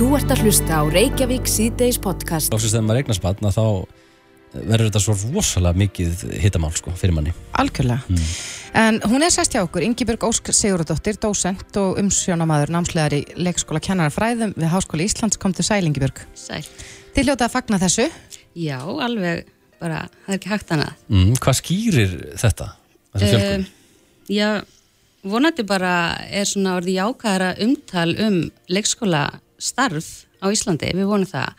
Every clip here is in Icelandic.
Þú ert að hlusta á Reykjavík síðdeis podcast. Lóksist þegar maður eignast batna þá verður þetta svo rosalega mikið hittamál sko, fyrir manni. Algjörlega. Mm. En hún er sest hjá okkur, Ingibjörg Ósk Sigurðardóttir, dósent og umsjónamaður námslegar í leikskóla kennarafræðum við Háskóli Íslands kom til Sæl, Ingibjörg. Sæl. Þið hljótað að fagna þessu. Já, alveg bara, það er ekki hægt annað. Mm, hvað skýrir þetta? Uh, já, vonandi bara er svona orðið jákæðara umtal um leikskóla starf á Íslandi, við vonum það.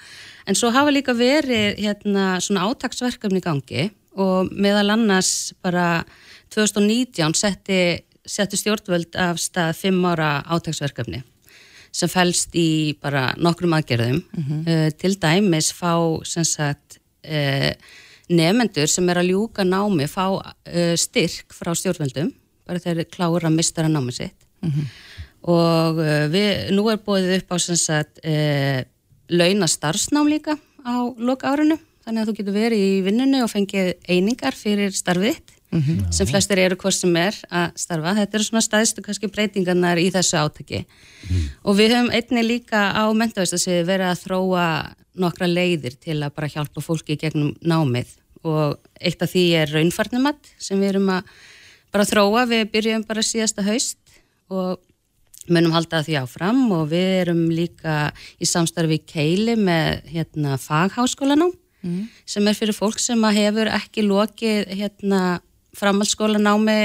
En svo hafa líka verið hérna svona átaksverkefni í gangi og meðal annars bara 2019 setti, setti stjórnvöld af stað fimm ára átaksverkefni sem fælst í bara nokkrum aðgerðum. uh, til dæmis fá sem sagt uh, nefendur sem er að ljúka námi fá uh, styrk frá stjórnvöldum bara þeir klára að mistara námi sitt og uh, við, nú er búið upp á sem sagt uh, launa starfsnám líka á loka árinu. Þannig að þú getur verið í vinnunni og fengið einingar fyrir starfið þitt sem flestir eru hvort sem er að starfa. Þetta eru svona staðistu kannski breytingarnar í þessu átaki. Og við höfum einni líka á mentavistasviði verið að þróa nokkra leiðir til að bara hjálpa fólki gegnum námið. Og eitt af því er raunfarnumat sem við erum að bara þróa, við byrjum bara síðasta haust og munum halda því áfram og við erum líka í samstarfi í Keili með hérna, fagháskólanám sem er fyrir fólk sem að hefur ekki lokið hérna, framhaldsskólanámi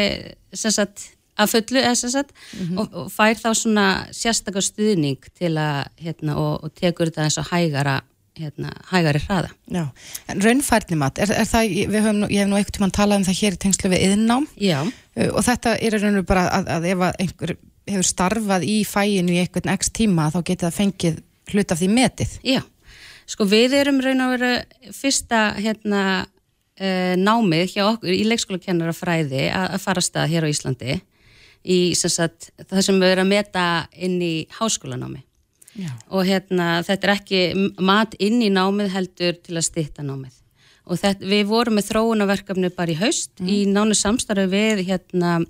sagt, að fullu eða sem sagt, og, og fær þá svona sérstakar stuðning til að hérna, og, og tekur þetta eins og hægara hérna, hægari hraða. Já. En raunfærnimat, er, er það, við höfum, ég hef nú einhvern tímann talað um það hér í tengslu við yðnám Já, uh, og þetta er í raun og bara að, að ef að einhver hefur starfað í fæinu í einhvern x tíma þá getur það fengið hlut af því metið. Já, sko við erum raun og veru fyrsta hérna uh, námið hjá okkur í leikskólakennarafræði að, fara stað hér á Íslandi í sem sagt, það sem við erum að meta inn í háskólanámi Já. og hérna þetta er ekki mat inn í námið heldur til að stytta námið og þetta, við vorum með þróunarverkefni bara í haust í nánu samstarfi við hérna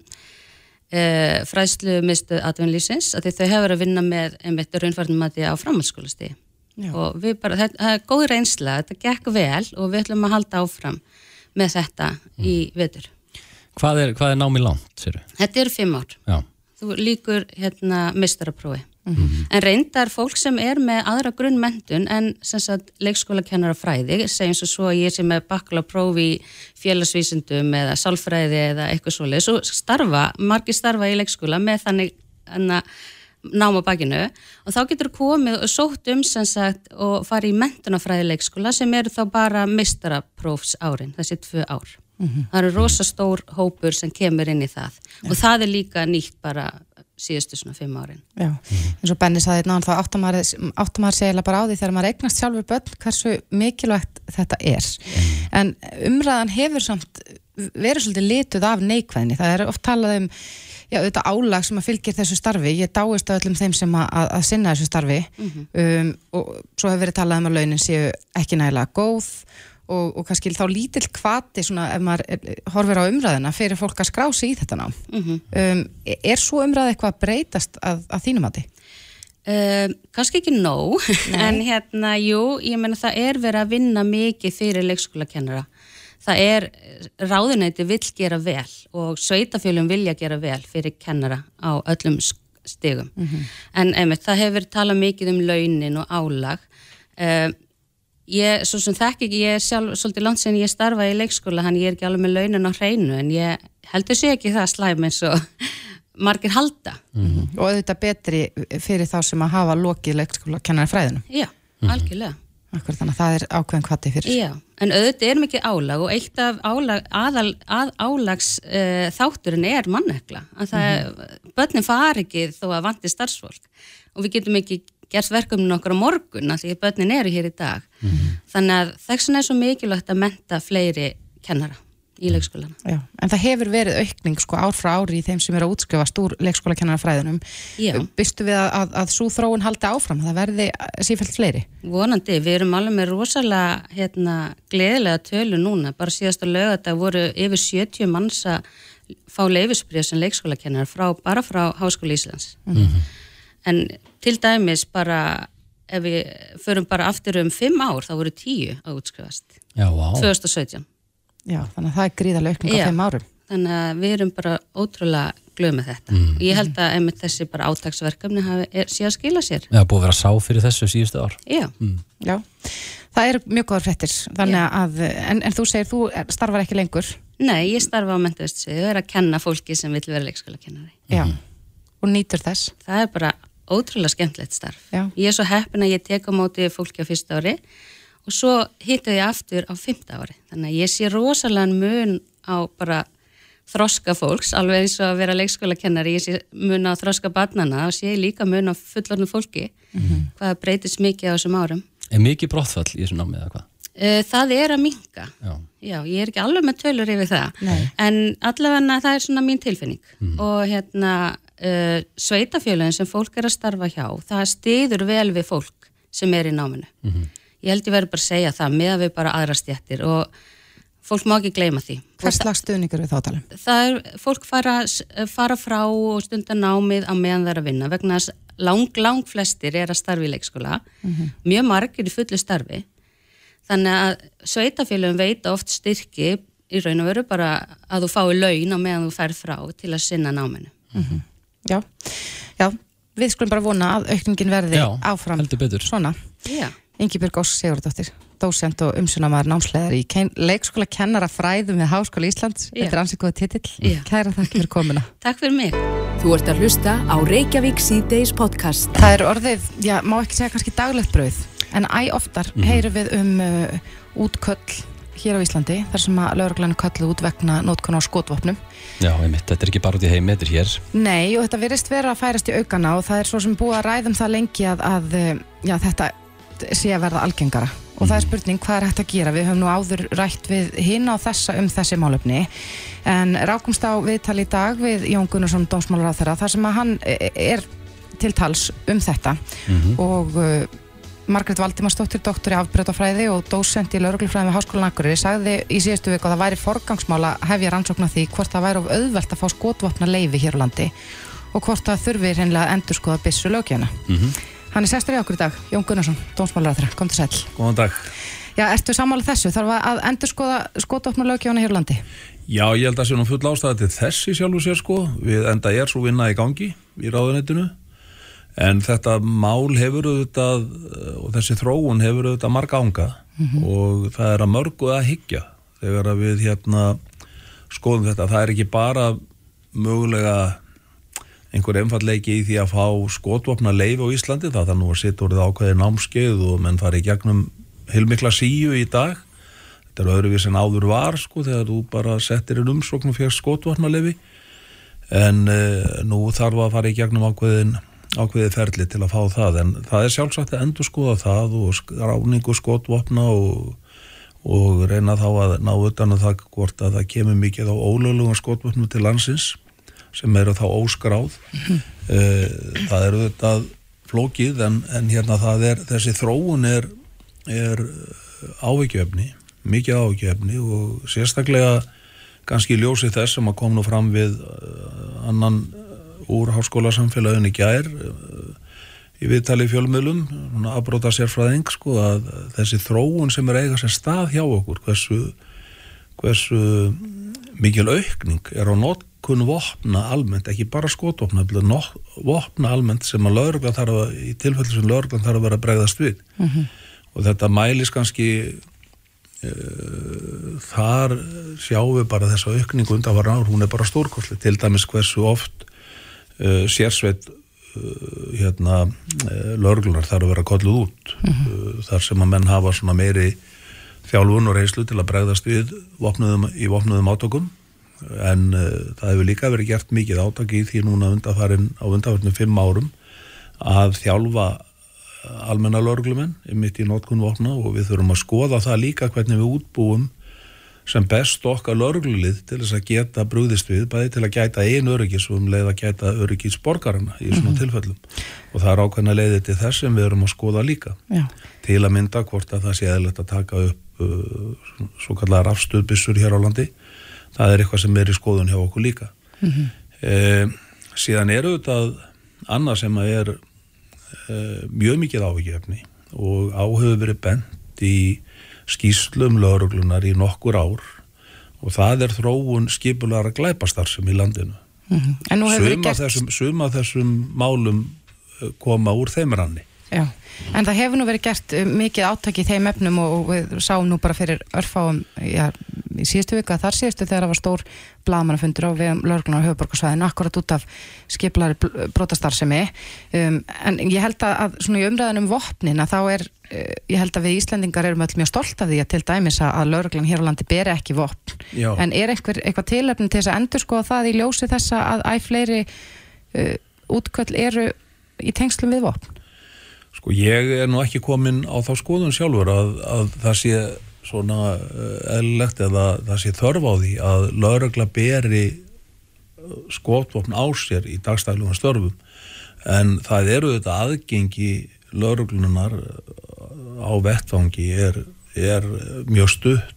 uh, fræðslu miðstöð atvinnlýsins að þau hefur að vinna með einmitt raunfærnumati á framhaldsskólastíði og við bara, þetta það er góð reynsla, þetta gekk vel og við ætlum að halda áfram með þetta í vetur. Hvað er, hvað er námi langt, Þetta eru fimm ár. Já. Þú líkur hérna mistaraprófi. En reyndar fólk sem er með aðra grunnmentun en sem sagt leikskóla kennara fræði, segjum svo svo að ég sé með bakla prófi félagsvísindum eða sálfræði eða eitthvað svoleið, svo starfa, margir starfa í leikskóla með þannig hana, náma bakinu. Og þá getur komið og sótt um sem sagt og farið í mentunafræði leikskóla sem eru þá bara mistaraprófs árin, þessi tvö ár. Það eru rosa stór hópur sem kemur inn í það. Og það er líka nýtt bara síðustu svona fimm árin. Já, eins og Benni saði náðan þá maður, áttar maður segila bara á því þegar maður eignast sjálfur börn hversu mikilvægt þetta er. En umræðan hefur samt verið svolítið lituð af neikvæðni. Það er oft talað um já, þetta álag sem að fylgir þessu starfi. Ég dáist að öllum þeim sem að, að, sinna þessu starfi. Um, og svo hefur verið talað um að launin séu ekki nægilega góð og, og kannski þá lítill kvati svona ef maður er, horfir á umræðina fyrir fólk að skrá sig í þetta nám um, er svo umræð eitthvað að breytast að, að þínum að Uh, kannski ekki nóg, en hérna, jú, ég meina það er verið að vinna mikið fyrir leikskólakennara. Það er, ráðuneyti vill gera vel og sveitafjölum vilja gera vel fyrir kennara á öllum sk- stigum. En einmitt, það hefur talað mikið um launin og álag. Uh, ég, svo sem þekk ekki, ég er sjálf svolítið langt sem ég starfa í leikskóla, hann ég er ekki alveg með launin á hreinu, en ég heldur sé ekki það slæm eins og margir halda. og auðvitað betri fyrir þá sem að hafa lokið leikskóla kennari fræðinu Já, algjörlega. Akkur, þannig að það er ákveðin kvati fyrir Já, en auðvitað er mikið álag og eitt af álag, aðal, að álags uh, þátturinn er mannekla. Að það, börnin fari ekki þó að vanti starfsfólk og við getum ekki gert verkefnin okkur á morgun að því að börnin eru hér í dag. Þannig að þess vegna er svo mikilvægt að menta fleiri kennara í leikskólana. Já, en það hefur verið aukning sko ár frá ári í þeim sem eru að útskrifast úr leikskóla kennarafræðinum Já. Bystu við að, að, að svo þróun haldi áfram það verði sífælt fleiri Vonandi, við erum alveg með rosalega hérna, gleðilega tölu núna, bara síðasta lög að það voru yfir 70 manns að fá leifisbrið sem leikskólakennar frá, bara frá Háskóli Íslands. En til dæmis bara ef við förum bara aftur um fimm ár, þá voru tíu að útskrifast, Já, vá. 2017. Já, þannig að það er gríðarlega aukning á Já. fimm árum. Þannig að við erum bara ótrúlega glöð með þetta. Mm. Ég held að einmitt þessi bara átagsverkefni hafi, er, sé að skila sér. Já, búið að vera sá fyrir þessu síðustu ár. Já, Já, það eru mjög góðar að, en, en þú segir, þú er- starfar ekki lengur. nei, ég starfa á mentavistsviðu og er að kenna fólki sem vil vera leikskóla kennari. Já, og nýtur þess. Það er bara ótrúlega skemmtlegt starf. Já. Ég er svo heppin að ég tek á móti fólki á fyrsta ári og svo hitta ég aftur á fymta ári. Þannig að ég sé rosalega mun á bara þroska fólks, alveg eins og að vera leikskólakennari, ég sé mun á þroska barnana og sé líka mun á fullornu fólki, hvað breytist mikið á þessum árum. Er mikið brottfall í þessu námið eða hvað? Eh, Það er að minka. Já. Já, ég er ekki alveg með tölur yfir það, Nei. en allavega það er svona mín tilfinning og hérna uh, sveitafjölun sem fólk er að starfa hjá, það stiður vel við fólk sem er í náminu. Ég held ég verður bara að segja það með að við bara aðra stjættir og fólk má ekki gleyma því. Hvers slags stuðningur við þáttalum? Það er, fólk fara, fara frá og stunda námið á meðan það er að vinna vegna að lang, lang flestir er að starfi í leikskóla, mjög margir í fullu starfi þannig að sveitafélagum veita oft styrki í raun og veru bara að þú fái laun á meðan þú færð frá til að sinna náminu. Já, já, við skulum bara vona að aukningin verði Já, áfram heldur betur. svona. Já, Ingibjörg Ós Sigurdóttir, dósent og umsunamaður námsleðar í leikskóla kennara fræðum við Háskóla Íslands. Já. Þetta er ansið góð titill. Já. Kæra þakki fyrir komuna. takk fyrir mig. Þú ert að hlusta á Reykjavík síðdeis podcast. Það er orðið, já, má ekki segja kannski daglegt brauð, en æ oftar heyrum við um uh, útköll hér á Íslandi, þar sem að lauruglan er kölluð út vegna nótkun á skotvopnum. Já, einmitt, þetta er ekki bara út í heimi, þetta er hér. Nei, og þetta virðist vera að færast í aukana og það er svo sem búið að ræðum það lengi að, að uh, já, þetta sé að verða algengara. Og það er spurning hvað er hægt að gera. Við höfum nú áður rætt við hinn á þessa um þessi málefni. En rákumst á viðtal í dag við Jón Gunnarsson, dómsmálar á þeirra, þar sem að hann e- er til tals um þetta. Og Margrét Valdimarsdóttir, doktor í afbreytafræði og dósent í lauruglufræði við Háskólan Akureyri sagði í síðustu viku að það væri forgangsmála hefja rannsókn á því hvort það væri of auðvelt að fá skotvopna leifi hér á landi og hvort það þurfi hreinlega að endur skoða byssu lögjana. Hann er sestur í okkur í dag, Jón Gunnarsson, dómsmálaráþra, kom til sæl. Góðan dag. Já, ertu sammála þessu? Þarf að endur skoða skotvopna lögjana hér á landi? Já, ég held að sé nú full ástæða til þessi sjálfu sér sko, við enda er svo vinna í gangi í ráðunetinu, en þetta mál hefur auðvitað, eh, og þessi þróun hefur auðvitað marga ánga og það er að mörgu að hyggja þegar að við hérna skoðum þetta, það er ekki bara mögulega einhver einfallleiki í því að fá skotvopna leif á Íslandi, það þarf nú að sitta orðið ákveðið námskeið og menn fari í gegnum heilmikla síu í dag. Þetta er öðruvís en áður var sko þegar þú bara settir inn umsókn og fyrir skotvopna leifi en uh, nú þarf að fara í gegnum ákveðin ákveðið ferli til að fá það en það er sjálfsagt að endur skoða það og ráningu skotvopna og, og reyna þá að ná utan að það hvort að það kemur mikið á ólöglegum skotvopnum til landsins sem eru þá óskráð. Eh, það eru þetta flókið en, en hérna það er þessi þróun er, er áveikjöfni mikið áveikjöfni og sérstaklega kannski í ljósi þess sem að kom nú fram við eh, annan eh, úr háskólasamfélaginu gær eh, í viðtali fjölmiðlum aðbróta sérfræðing sko að þessi þróun sem er eiga sér stað hjá okkur hversu, hversu mikil aukning er á notkun vopna almennt, ekki bara skotvopna vopna almennt sem að lögreglan þarf að, í tilfellu sem lögreglan þarf að vera bregðast við. Og þetta mælis kannski uh, þar sjáum við bara þessa aukningu undan ár, hún er bara stórkostli til dæmis hversu oft uh, sérsveit uh, hérna uh, lögreglunar þarf að vera kolluð út. Uh, þar sem að menn hafa svona meiri þjálfun og reyslu til að bregðast við vopnuðum, í vopnuðum átökum. En uh, það hefur líka verið gert mikið átak í því núna undanfarin á undanfarnum fimm árum að þjálfa almenna lörglumenn mitt í notkun vopna og við þurfum að skoða það líka hvernig við útbúum sem best okkar lörglulið til þess að geta brúðist við, bæði til að gæta einu öryggis og um leið að gæta öryggis borgarana í svona tilfellum. Og það er ákveðna leiði til þess sem við erum að skoða líka. Já. til að mynda hvort að það sé eðlert að taka upp uh, svo kallar rafstuðbissur hér á landi. Það er eitthvað sem er í skoðun hjá okkur líka. Mm síðan eru þetta annað sem að er uh, mjög mikið ávikefni og áhefur verið bent í skýslum lauruglunar í nokkur ár og það er þróun skipulara glæpastarfsum í landinu. En nú hefur verið Suma gert... þessum, suma þessum málum uh, koma úr þeim ranni. Já, en það hefur nú verið gert uh, mikið áttak í þeim efnum og, og við sáum nú bara fyrir örfáum já, í síðustu vika, þar síðustu þegar það var stór blaðmannafundur á við lögurnar á höfuborgarsvæðinu, akkurat út af skipulari brotastarfsemi um, en ég held að, svona í umræðan um vopnin að þá er uh, ég held að við Íslendingar erum öll mjög stolt af því að til dæmis að, lögurglan hér á landi beri ekki vopn, Já. en er einhver, eitthvað tilefni til þess að endur skoða það í ljósi þessa að æ fleiri uh, útköll eru í tengslum við vopn? Sko ég er nú ekki komin á þá skoðun sjálfur að, að það sé svona uh, eðlilegt eða það sé þörf á því að laurugla beri uh, skotvopn á sér í dagstæðlugum störfum. En það eru þetta aðgengi lauruglunar á vettfangi er, er mjög stutt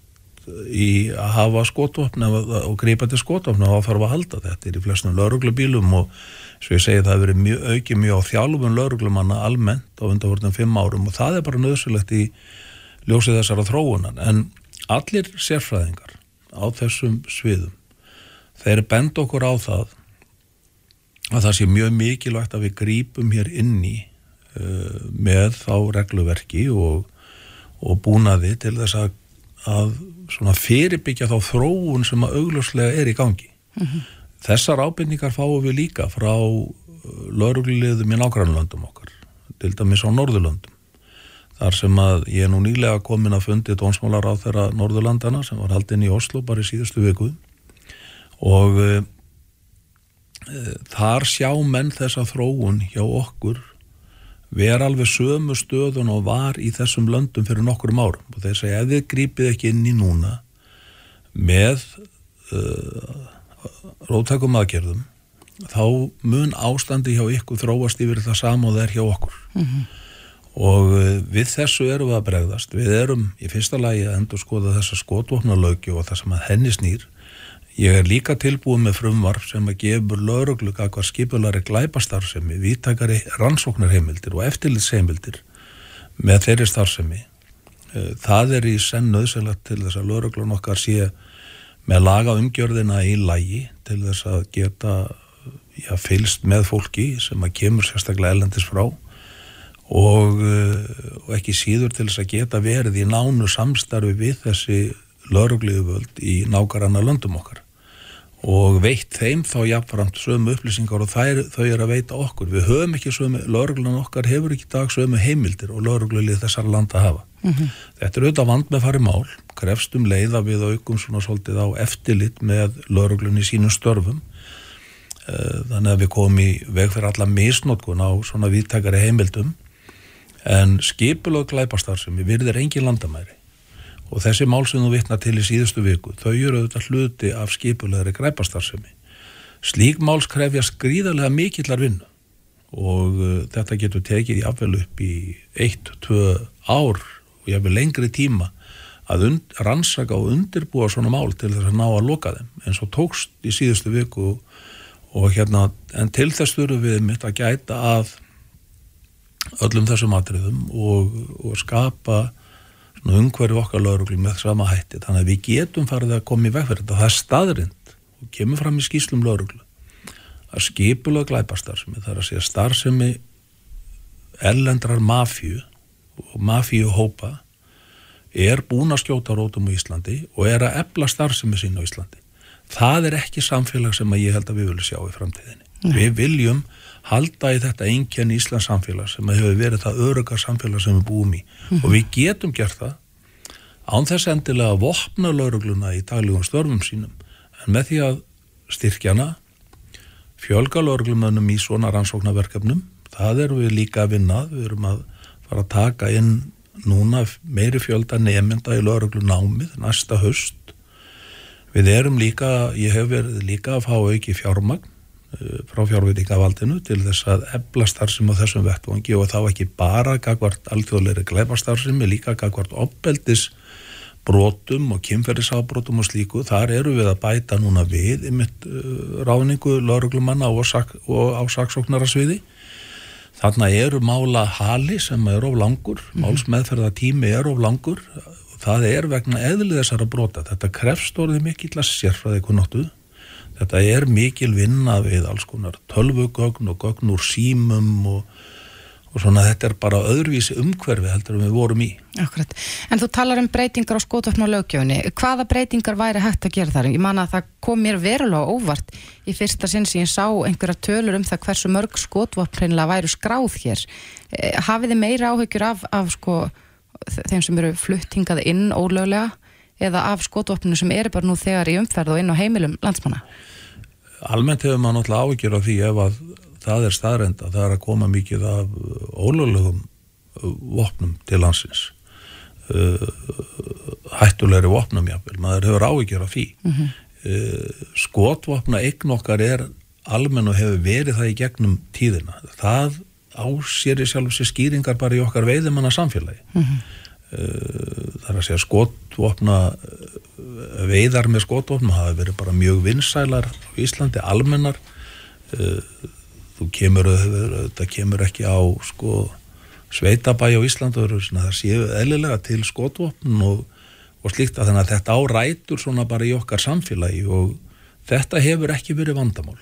í að hafa skotvopn og greipa til skotvopn og þá þarf að halda þetta. Í flestum lauruglubílum og svo ég segi það hefur verið mjög, aukið mjög á þjálfum lauruglumanna almennt á undanvortum fimm árum og það er bara nöðsulegt í ljósið þessara þróunan en allir sérfræðingar á þessum sviðum þeir benda okkur á það að það sé mjög mikilvægt að við grípum hér inn í uh, með þá regluverki og, og búnaði til þess að, að fyrirbyggja þá þróun sem að augljóslega er í gangi. Þessar ábyrningar fáum við líka frá lauruglulegðum í nágrannlöndum okkar, til dæmis á Norðurlöndum. Þar sem að ég er nú nýlega komin að fundi dónsmálar á þeirra Norðurlandana sem var haldinn í Oslo bara í síðustu viku og uh, þar sjá menn þessa þróun hjá okkur vera alveg sömu stöðun og var í þessum löndum fyrir nokkurum árum og þeir segja ef þið grípið ekki inn í núna með uh, rótækum aðgerðum þá mun ástandi hjá ykkur þróast yfir það sama og það er hjá okkur. Og uh, við þessu erum við að bregðast. Við erum í fyrsta lagi að endur skoða þessa skotvopnalögju og það sem að henni snýr. Ég er líka tilbúið með frumvarf sem að gefur lauruglu kakvar skipulari glæpastarfsemi, víttakari rannsóknarheimildir og eftirlitsheimildir með þeirri starfsemi. Eh, Það er í senn nöðsynlegt til þess að lauruglun okkar sé með laga umgjörðina í lægi til þess að geta já, fylst með fólki sem að kemur sérstaklega ellendis frá og, eh, og ekki síður til þess að geta verið í nánu samstarfi við þessi laurugliðuvöld í nákaranna löndum okkar og veitt þeim þá jafnframt sömu upplýsingar og þær, þau er að veita okkur. Við höfum ekki sömu, lauruglan okkar hefur ekki dag sömu heimildir og lauruglulið þessar landa hafa. Þetta er auðvitað vand með farið mál, krefst um leiða við aukum svona svolítið á eftirlit með lauruglun í sínum störfum. Eh, þannig að við komum í veg fyrir alla misnótkun á svona viðtakari heimildum. En skipulög glæpastar sem við virðir engin landamæri og þessi mál sem þú vitna til í síðustu viku þau eru auðvitað hluti af skipulöðri græpastarsemi slík máls krefja skrýðarlega mikillar vinnu. Og uh, þetta getur tekið jáfnvel upp í eitt, tvö ár og jáfnvel lengri tíma að und, rannsaka og undirbúa svona mál til þess að ná að loka þeim eins og tókst í síðustu viku. Og hérna en til þess þurfum við mitt að gæta að öllum þessum atriðum og, og skapa umhverju okkar lauruglu með sama hætti þannig að við getum farið að koma í veg fyrir þetta. Það er staðrind og kemur fram í skýslum lauruglu að skipulega glæpastarfsemi þar að segja starfsemi ellendrar mafju og mafju hópa er búin að skjóta rótum á Íslandi og er að ebla starfsemi sín á Íslandi. Það er ekki samfélag sem að ég held að við viljum sjá í framtíðinni. Við viljum halda í þetta einkenni Íslands samfélag sem hefur verið það örugar samfélag sem við búum í. Og við getum gert það án þess endilega að vopna laurugluna í daglegum störfum sínum. En með því að styrkjana fjölga lauruglumönnum í svona rannsóknarverkefnum það erum við líka að vinna. Við erum að fara að taka inn núna meiri fjölda nefnda í lauruglunámið næsta höst við erum líka ég hef verið líka að fá auki fjármagn frá fjárveitingavaldinu til þess að ebla starfsum á þessum vettvangi og þá ekki bara gagvart alþjóðleiri gleipastarfsum líka gagvart opbeldis brotum og kynferðisafbrotum og slíku, þar eru við að bæta núna við í mitt uh, ráningu lauruglumanna og, sak, og á saksóknarasviði. Þarna eru mála hali sem er of langur, málsmeðferða tími er of langur, það er vegna eðlið þessara brota, þetta krefst orðið mikill að sérfræði kunnáttu, þetta er mikil vinna við alls konar tölvugögn og gögn úr símum og, og svona þetta er bara öðruvísi umhverfi heldur við vorum í. Akkurat. En þú talar um breytingar á skotvopn og lögjöfunni. Hvaða breytingar væri hægt að gera þar? Ég man að það kom mér verulega óvart í fyrsta sinn sem ég sá einhverja tölur um það hversu mörg skotvopn hreinlega væru skráð hér. Eh, hafið þið meira áhyggjur af, af sko, þeim sem eru fluttingað inn ólöglega eða af skotvopninu sem eru bara nú þegar í umferð og inn á heimilum landsmanna? Almennt hefur maður náttúrulega áhyggjur af því ef að það er staðrenda, það er að koma mikið af ólöglegum vopnum til landsins uh, hættulegri vopnum jáfnvel, maður hefur áhyggjur af því mm -hmm. uh, skotvopna eign okkar er almenn og hefur verið það í gegnum tíðina það ásér í sjálf sér skýringar bara í okkar veiðimanna samfélagi mm -hmm. Það er að segja skotvopna veiðar með skotvopna hafa verið bara mjög vinsælar á Íslandi, almennar. Þú kemur, það kemur ekki á sko sveitabæi á Íslandu það séu eðlilega til skotvopn og, og slíkt að þannig að þetta árætur svona bara í okkar samfélagi og þetta hefur ekki verið vandamál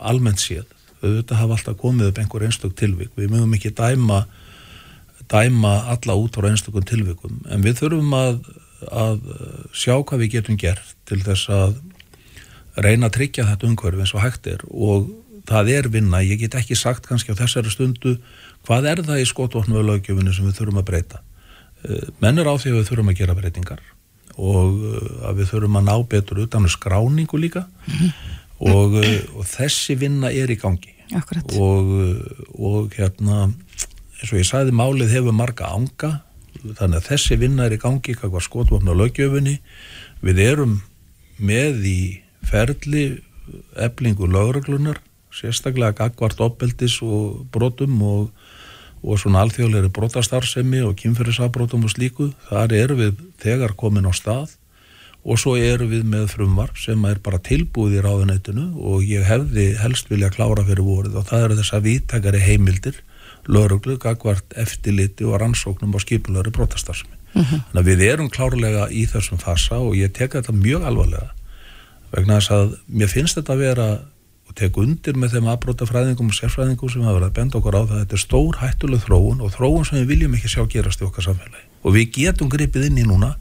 almennt séð. Þetta hafa alltaf komið upp einhver einstök tilvík við mögum ekki dæma dæma alla út á einstökum tilvíkum en við þurfum að, að sjá hvað við getum gert til þess að reyna að tryggja þetta umhverfi eins og hægt er. Og það er vinna, ég get ekki sagt kannski á þessari stundu hvað er það í skotvotnvöðlaugjöfunu sem við þurfum að breyta. Eh, menn er á því að við þurfum að gera breytingar og eh, að við þurfum að ná betur utan skráningu líka. Mm -hmm. og, eh, og þessi vinna er í gangi. Og, og hérna eins og ég sagði málið hefur marga anga. Þannig að þessi vinna er í gangi hvað skotvotnvöðlaugjöfunni við erum með í ferli eblingu lögreglunar sérstaklega gagvart oppeldis og brotum og, og svona alþjóðleiri brotastarfsemi og kynferðisafbrotum og slíku. Þar eru við þegar komin á stað. Og svo eru við með frumvarf sem er bara tilbúið í ráðunætinu og ég hefði helst vilja klára fyrir vorið og það eru þess að viðtakari heimildir, lauruglu, gagvart, eftirliti og rannsóknum á skipulöru brotastarfsemi. Mhm. -huh. Þannig að við erum klárlega í þessum fasa og ég teka þetta mjög alvarlega vegna þess að mér finnst þetta að vera og tek undir með þeim aðbrótafræðingum og sérfræðingum sem hafa verið að benda okkur á það þetta er stór hættuleg þróun og þróun sem við viljum ekki sjá gerast í okkar samfélagi og við getum gripið inn í núna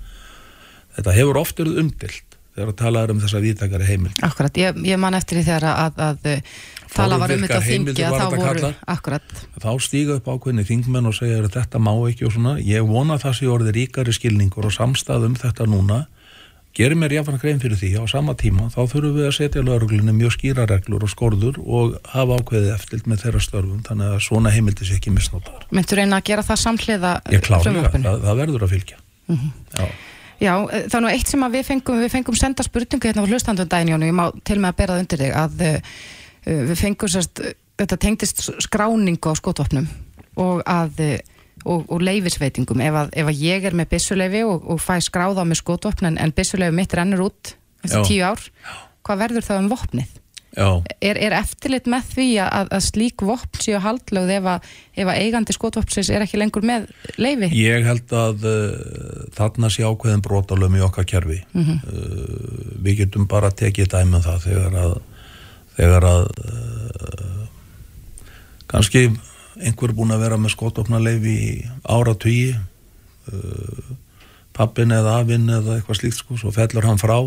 þetta hefur oft verið umdilt þegar að tala um þessa viðtakari heimil Akkurat, ég, ég man eftir því þegar að, að tala var um þetta þingja þá voru, akkurat. Þá stíga upp ákveðinni þingmenn og segja þetta má ekki og svona, ég vona það sé orði ríkari skilningur og samstað um þetta núna. Gerir mér jáfnveg grein fyrir því á sama tíma þá þurfum við að setja lauruglunni mjög skýra reglur og skorður og hafa ákveðið eftir með þeirra störfum þannig að svona heimildi sé ekki misnótar Myndur reyna að gera það samhliða kláði það, það verður að fylgja. Mm -hmm. Já, Já það er nú eitt sem við fengum við fengum senda spurningu hérna á hlustandundagin og ég má til með að bera það undir þig að uh, við fengum sérst þetta tengdist skráningu á skotvopnum og að og, og leifisveitingum ef að, ef að ég er með bissuleifi og, og fæ skráða á mig skotvopn en, en bissuleifi mitt rennur út eftir tíu ár, hvað verður það um vopnið? Er, er eftirlit með því að, að slík vopn séu haldlögð ef að, ef að eigandi skotvopnsins er ekki lengur með leifi? Ég held að uh, þarna sé ákveðin brotalöfum í okkar kerfi mm -hmm. uh, við getum bara tekið dæmið um það þegar að þegar að uh, kannski einhver búin að vera með skotofnarleif í ára tugi uh, pappin eða afinn eða eitthvað slíkt sko, svo fellur hann frá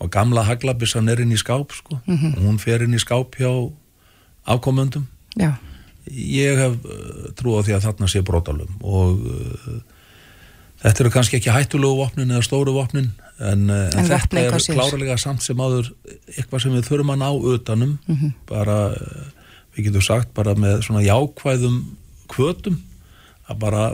og gamla haglabissan er inn í skáp sko, mm -hmm. og hún fer inn í skáp hjá afkomöndum Já. ég hef uh, trú á því að þarna sé brotalum og uh, þetta eru kannski ekki hættulegu vopnin eða stóru vopnin en, en, en þetta er klárlega samt sem áður eitthvað sem við þurfum að ná utanum mm -hmm. bara uh, við getum sagt bara með svona jákvæðum kvötum að bara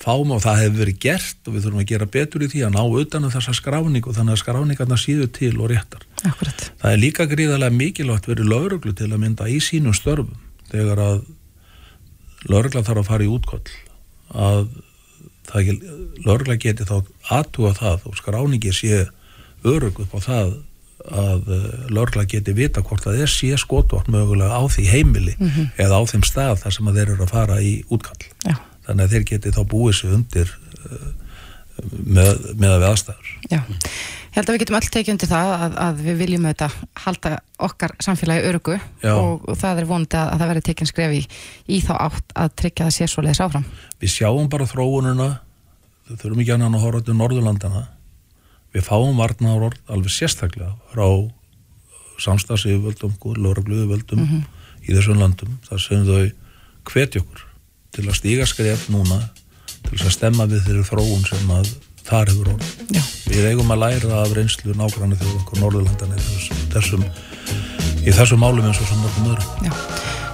fáum og það hefur verið gert og við þurfum að gera betur í því að ná utan um þessa skráning og þannig að skráningarna síður til og réttar. Akkurat. Það er líka gríðarlega mikilvægt verið lauruglu til að mynda í sínum störfum þegar að laurugla þarf að fara í útkoll að laurugla geti þá aðtúa það og skráningi sé örug upp á það að lörgla geti vita hvort að þeir sé skotvort mögulega á því heimili eða á þeim stað þar sem þeir eru að fara í útkall. Já. þannig að þeir geti þá búið sig undir uh, með, með að við aðstæður. Já, ég held að við getum öll tekið undir það að, að við viljum auðvitað halda okkar samfélagi örugu Já. og, það er vonandi að, að það verði tekinn skref í, í þá átt að tryggja það sér svo leiðis áfram. við sjáum bara þróununa við þurfum ekki annan að horfa til Norðurlandana við fáum varnaður alveg sérstaklega frá samstagsyfirvöldum, lörgluðuvöldum í þessum landum þar sem þau hvetja okkur til að stíga skref núna til þess að stemma við þeirri þróun sem að þar hefur. Já. Við eigum að læra af reynslu nágrannu þegar okkur Norðurlandana í þessum, í þessum málum eins og sem mörgum öðrum. Já.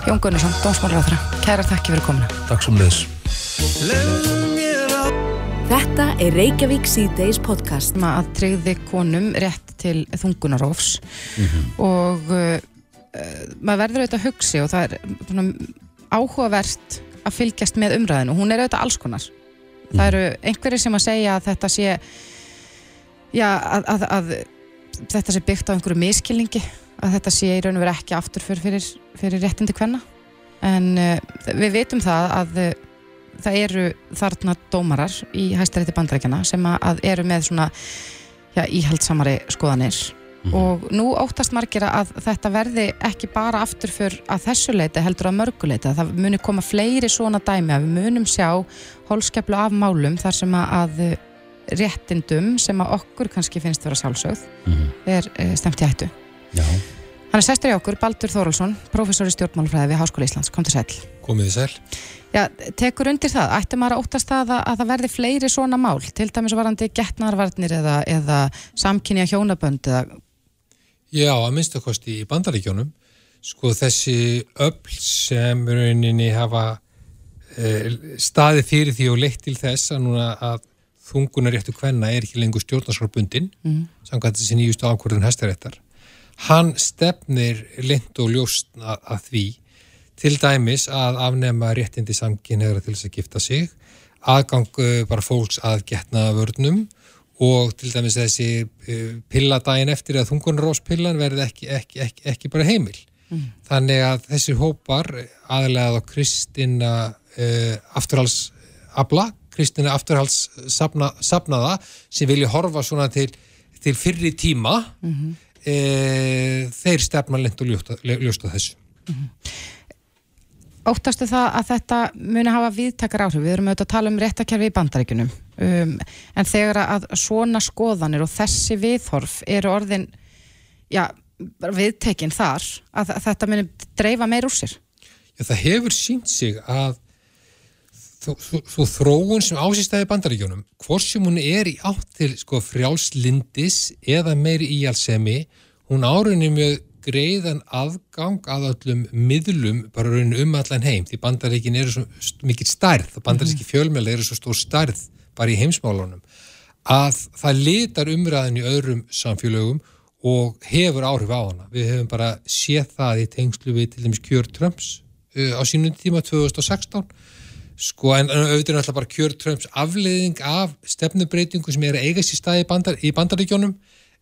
Jón Gunnarsson, dómsmálaráþra, kæra þakki fyrir komuna. Takk sem leðis. Þetta er Reykjavík C-Days podcast. Sem að tryggði konum rétt til þungunarófs og uh, uh, maður verður auðvitað að hugsi og það er svona, áhugavert að fylgjast með umræðinu. Hún er auðvitað alls konar. Það eru einhverjir sem að segja að þetta sé já, að, að, að þetta sé byggt á einhverju miskilningi að þetta sé í raun og veru ekki aftur fyrir, fyrir, réttindi kvenna. En uh, við vitum það að uh, það eru þarna dómarar í hæstarétti bandarækjana sem að, að eru með svona já, íhaldsamari skoðanir og nú óttast margir að þetta verði ekki bara aftur fyrir að þessu leiti heldur að mörgu leiti að það muni koma fleiri svona dæmi að við munum sjá hólskeplu af málum þar sem að, réttindum sem að okkur kannski finnst vera sálsögð er uh, stemt í hættu. Já, Hann er sestur í okkur, Baldur Þórólsson, professor í stjórnmálfræði við Háskóla Íslands, kom til sæl. Komið þið sæl. Já, tekur undir það, ætti maður að óttast það að, að það verði fleiri svona mál, til dæmis varandi getnarvarnir eða, eða samkynja hjónabönd eða, Já, að minnstakosti í bandaríkjónum, sko þessi öll sem rauninni hafa e, staðið fyrir því og leitt til þess að núna að þungunaréttu kvenna er ekki lengur stjórnarskarbundin, mm. samkvæmt þessi nýjustu ákvörðun hæstaréttar. Hann stefnir lind og ljóst að, að því til dæmis að afnema réttindi samkynnegra til þess að gifta sig, aðgang eh, bara fólks að getna vörnum og til dæmis þessi uh, pilladaginn eftir að þungunarróspillan verði ekki, ekki, ekki, ekki bara heimil. Þannig að þessi hópar aðlega á Kristina uh, afturhalsabla, Kristina afturhalssapnaða sapna, sem vilja horfa svona til, til fyrri tíma uh, þeir stefna lent og ljósta, ljósta þessu. óttastu það að þetta muni hafa viðtakar áhrif, við erum auðvitað að tala um réttakerfi í bandaríkunum, um, en þegar að svona skoðanir og þessi viðhorf eru orðin, já, bara viðtekin þar, að, að þetta muni dreifa meir úr sér. Já, það hefur sínt sig að þú þróun sem ásýstæði bandaríkjónum, hvort sem hún er í átt til sko frjálslindis eða meiri íhalsemi, hún árunni mjög greiðan aðgang að öllum miðlum bara rauninu um allan heim því bandaríkin eru svo mikið stærð og bandaríski fjölmjöla eru svo stór stærð bara í heimsmálunum að það litar umræðin í öðrum samfélögum og hefur áhrif á hana. Við hefum bara séð það í tengslu við til dæmis Kjör Trumps uh, á sínum tíma 2016 sko en, auðvitað er alltaf bara Kjör Trumps afleiðing af stefnubreitingu sem er að eigast í staði bandar, í bandaríkjónum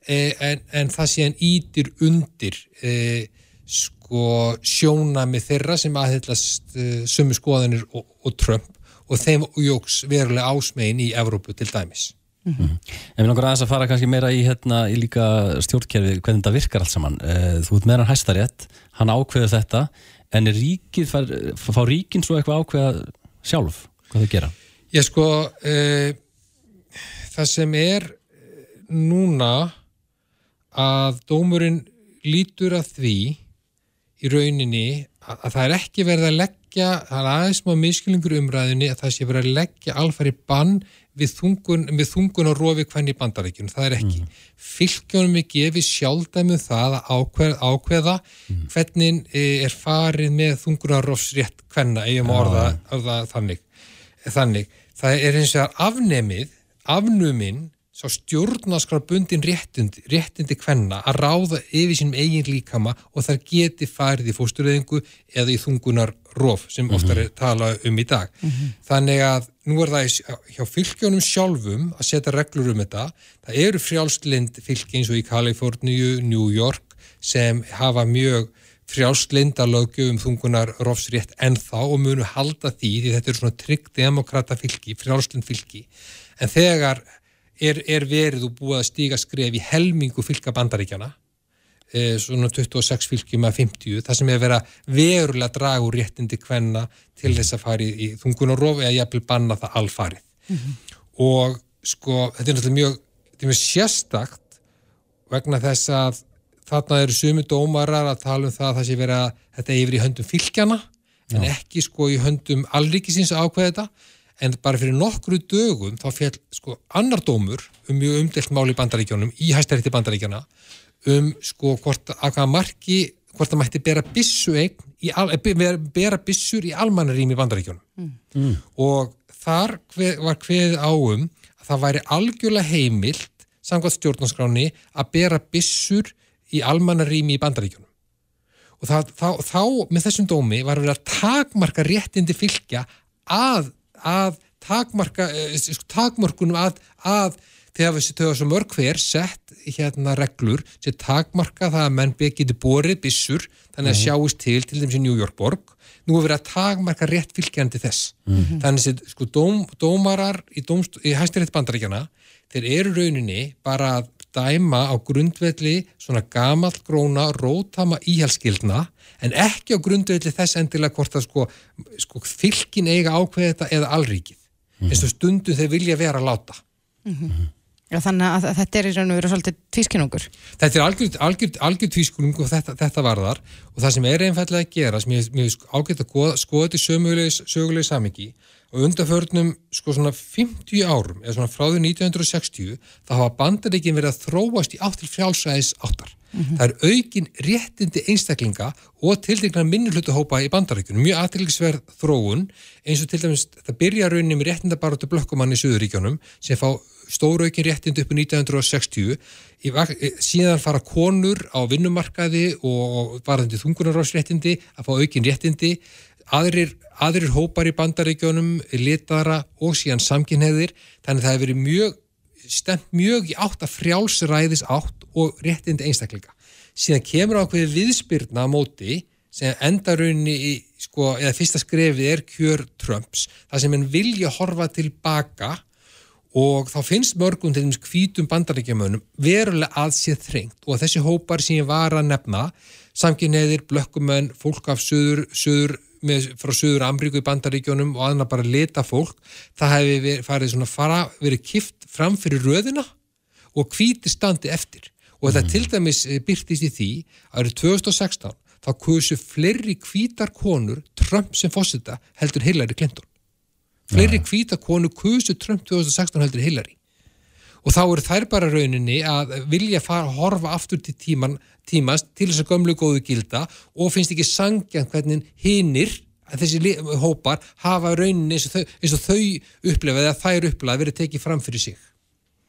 eh, en, en það sé hann ítir undir eh, sko sjóna með þeirra sem aðhyllast eh, sömu skoðanir og, og Trump og þeim jóks verulega ásmegin í Evrópu til dæmis. En við langar aðeins að fara kannski meira í, hérna, í líka stjórnkerfi, hvernig þetta virkar allt saman. Eh, Þú ert meira hann hæstarétt, hann ákveður þetta, en ríkið, far, fá ríkin svo eitthvað ákveða sjálf, hvað þau gera? Ég sko, uh, það sem er núna að dómurinn lítur að því í rauninni að, að það er ekki verið að leggja, það er aðeins má miskilningur umræðinni að það sé verið að leggja alfari bann við þungun, við þungun og rofi hvernig bandaríkjunum, það er ekki. Mm. Fylgjónum er gefið sjálfdæmið það að ákveð, ákveða mm. hvernig er farið með þungunarofsrétt hvenna, eigum að orða, orða þannig. þannig. Það er eins og afnemið, afnuminn, sá stjórnaskrar bundin réttindi, réttindi hvenna að ráða yfir sínum eigin líkama og þar geti farið í fóstureyðingu eða í þungunar rof sem oftar er tala um í dag. Þannig að nú er það hjá fylgjónum sjálfum að setja reglur um þetta. Það eru frjálslind fylgi eins og í Kaliforníu, New York sem hafa mjög frjálslinda lögjöf um þungunar rofsrétt ennþá og munu halda því því þetta eru svona trygg demokrata fylgi, frjálslind fylgi. En þegar er, er verið og búið að stíga skref í helmingu fylka bandaríkjana eh, svona 26 fylgjum að 50 það sem er verið að verulega draga úr réttindi kvenna til þess að fara í, í þungunarof eða jafnvel banna það alfarið. Og sko þetta er náttúrulega mjög, er mjög sérstakt vegna þess að þarna eru sumi dómarar að tala um það að það sé verið að þetta er yfir í höndum fylgjana en ekki sko í höndum allríkisins að ákveða þetta en bara fyrir nokkru dögum þá fjall sko annar dómur um mjög umdelt mál í bandaríkjónum í hæstaríti bandaríkjana um sko hvort að hvaða marki hvort það mætti bera bissu eign í al, eh, bera, bissur í almannarým í bandaríkjónum og þar var kveðið á um að það væri algjörlega heimilt samkvæmt stjórnarskráni að bera bissur í almannarými í bandaríkjónum og það, þá, þá með þessum dómi var verið að takmarka réttindi fylgja að, að takmarka eh, að, að þegar við þau svo mörg hver sett hérna reglur sem takmarka það að menn geti borið bissur þannig að sjáist til til í New York borg. Nú er verið að takmarka rétt fylgjandi þess þannig að sko, dóm, dómarar í, í hæstirétt bandaríkjana þeir eru rauninni bara að dæma á grundvelli svona gamall gróna rótama íhalskildna en ekki á grundvelli þess endilega hvort að sko, sko fylkin eiga ákveði þetta eða alríkið. Eins og stundum þeir vilja vera að láta. Já, þannig að þetta er í raun og veru svolítið tvískinungur. Þetta er algjör, algjör tvískulung og þetta, þetta varðar og það sem er einfallega að gera sem ég, finnst ágætt að skoða þetta í sögulegi samingi og undanförnum sko svona 50 árum eða svona frá því 1960 þá hafa bandaríkin verið að þróast í átt til frjálsæðis áttar. Það er aukin réttindi einstaklinga og tildegnar minnulhutahópa í bandaríkunum, mjög aðtilgisverð þróun eins og til dæmis það byrja rauninni með réttindabaróttu blökkumann í Suðuríkjónum sem fá stóru aukin réttindi upp í 1960 í, vak- eh, síðan fara konur á vinnumarkaði og varðandi þungunarásréttindi að fá aukin réttindi aðrir, aðrir hópar í bandaríkjónum litara og síðan samkynneðir þannig að það hefur verið mjög stemt mjög í átt að frjálsræðis átt og réttindi einstaklinga. Síðan kemur ákveðið viðspyrna á móti sem enda rauninni í, sko, eða fyrsta skrefið er kjör Trumps, það sem henn vilja horfa tilbaka og þá finnst mörgum til dæmis hvítum bandaríkjamönnum verulega að sér þrengt. Og þessi hópar sem ég var að nefna samkynneðir, blökkumenn, fólk af söður, söður með, frá söður Amríku í bandaríkjónum og aðna bara leta fólk það hefði verið, farið svona fara, verið kift fram fyrir röðina og hvíti standi eftir. Og þetta til dæmis eh, birtist í því að árið 2016 þá kusu fleiri hvítar konur Trump sem fósita heldur Hillary Clinton. Fleiri hvítar konur kusu Trump 2016 heldur Hillary og þá eru þær bara rauninni að vilja fara að horfa aftur til tíman, tímans til þess að gömlu góðu gilda og finnst ekki sangjan hvernig hinnir þessi hópar hafa rauninni eins og þau, eins og þau upplefa eða þær upplefa verið tekið fram fyrir sig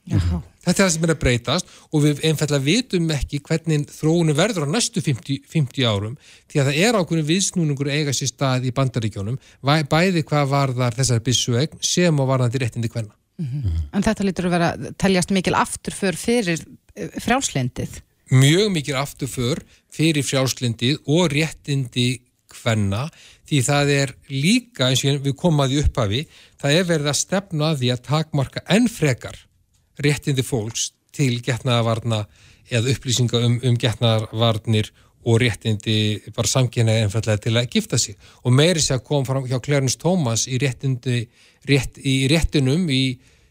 Já. Þetta er það sem er að breytast og við einfallega vitum ekki hvernig þróunu verður á næstu 50, 50 árum því að það er ákveðin viðsnúningur eiga sér stað í bandaríkjónum bæði hvað varðar þessar byssuegn sem og varðandi réttindi hvenna. En þetta lítur að vera teljast mikil afturför fyrir eh, frjálslindið. Mjög mikil afturför fyrir frjálslindið og réttindi hvenna því það er líka eins og við komum að því upphafi það er verið að stefna því að takmarka enn frekar réttindi fólks til getnaðavarna eða upplýsinga um, um getnaðavarnir og réttindi bara samkynnaði einfallega til að gifta sig. Og meiri sér að koma fram hjá Clarence Thomas í réttindi rétt, í réttinum í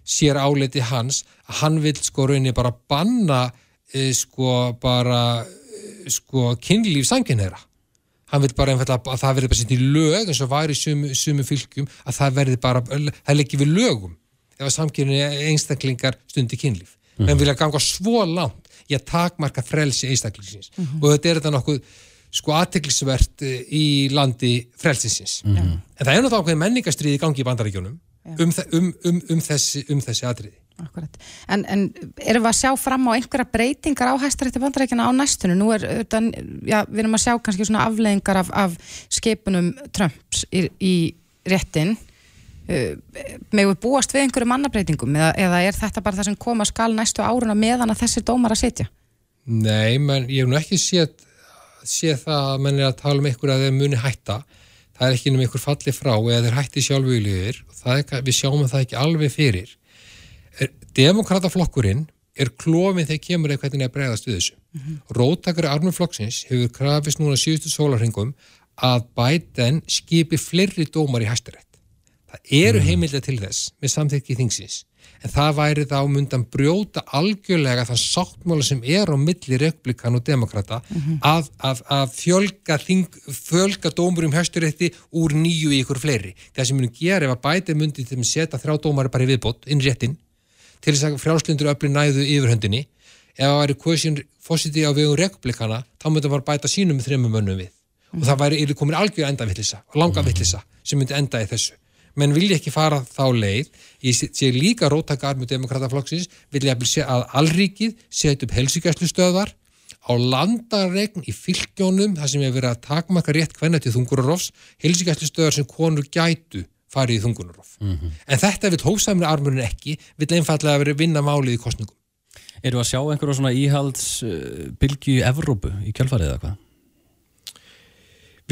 sér áleiti hans að hann vil sko rauninni bara banna e, sko bara e, sko kynlíf samkynnaðra hann vil bara einfallega að það verði bara sett í lög eins og var í sumu, sumu fylgjum að það verði bara, það leggir við lögum ef að samkynni einstaklingar stundi kynlíf. Menn vilja ganga svo langt í að takmarka frelsi einstaklingsins og þetta er þetta nokkuð sko aðteklisvert í landi frelsinsins. En það er náttúrulega ákveðin menningastriði í gangi í bandaríkjónum um, um, um, um, þessi, um þessi atriði. Akkurat. En, en erum við að sjá fram á einhverja breytingar á hæstarétti bandarækjana á næstunum? Nú er, utan, já, við erum að sjá kannski svona afleðingar af, af skipunum Trumps í, í réttin. Með við búast við einhverju mannabreitingum eða, eða er þetta bara það sem koma skal næstu áruna meðan að þessi dómar að sitja? Nei, menn ég hef nú ekki séð, séð það að menn er að tala um einhverju að þeir muni hætta það er ekki um einhver falli frá eða þeir hætti sjálfugljur við sjáum það ekki alveg fyrir Demokrataflokkurinn er klófin þegar kemur hvernig það bregðast við þessu. Mm -hmm. Róttakari Arnur Flokksins hefur krafist núna síðustu sólarhengum að bæten skipi fleiri dómar í hæstarétt. Það eru mm -hmm. heimildið til þess með samþykki þingsins en það væri þá mundan brjóta algjörlega þann sáttmála sem er á milli republikan og demokrata mm -hmm. að, að, að fjölga, þing, fjölga dómur um hæstarétti úr nýju í ykkur fleiri. Það sem munum gera ef að bæten mundi til að setja þrjá dómari bara í viðbót inn réttin til þess að frjálslindur öfli næðu yfirhöndinni ef það væri kvöðsinn fósiti á vegum republikana þá myndi það bara bæta sínum þremum mönnum við mm. og það væri komin algjör endavittlisa og langa vittlisa sem myndi enda í þessu menn vilja ekki fara þá leið ég sé líka róttakar með demokrataflokksins vilja að allríkið setja upp helsíkjæslu stöðar á landaregn í fylgjónum þar sem hefur verið að takmaka rétt hvenna til þungurarofs helsíkjæslu stöðar sem konur gætu farið í þungunarof. Mm -hmm. En þetta vil hófsamlega armurinn ekki, vil einfallega verið vinna málið í kostningum. Eru að sjá einhverjum svona íhaldsbylgi í Evrópu í kjálfarið eða hvað?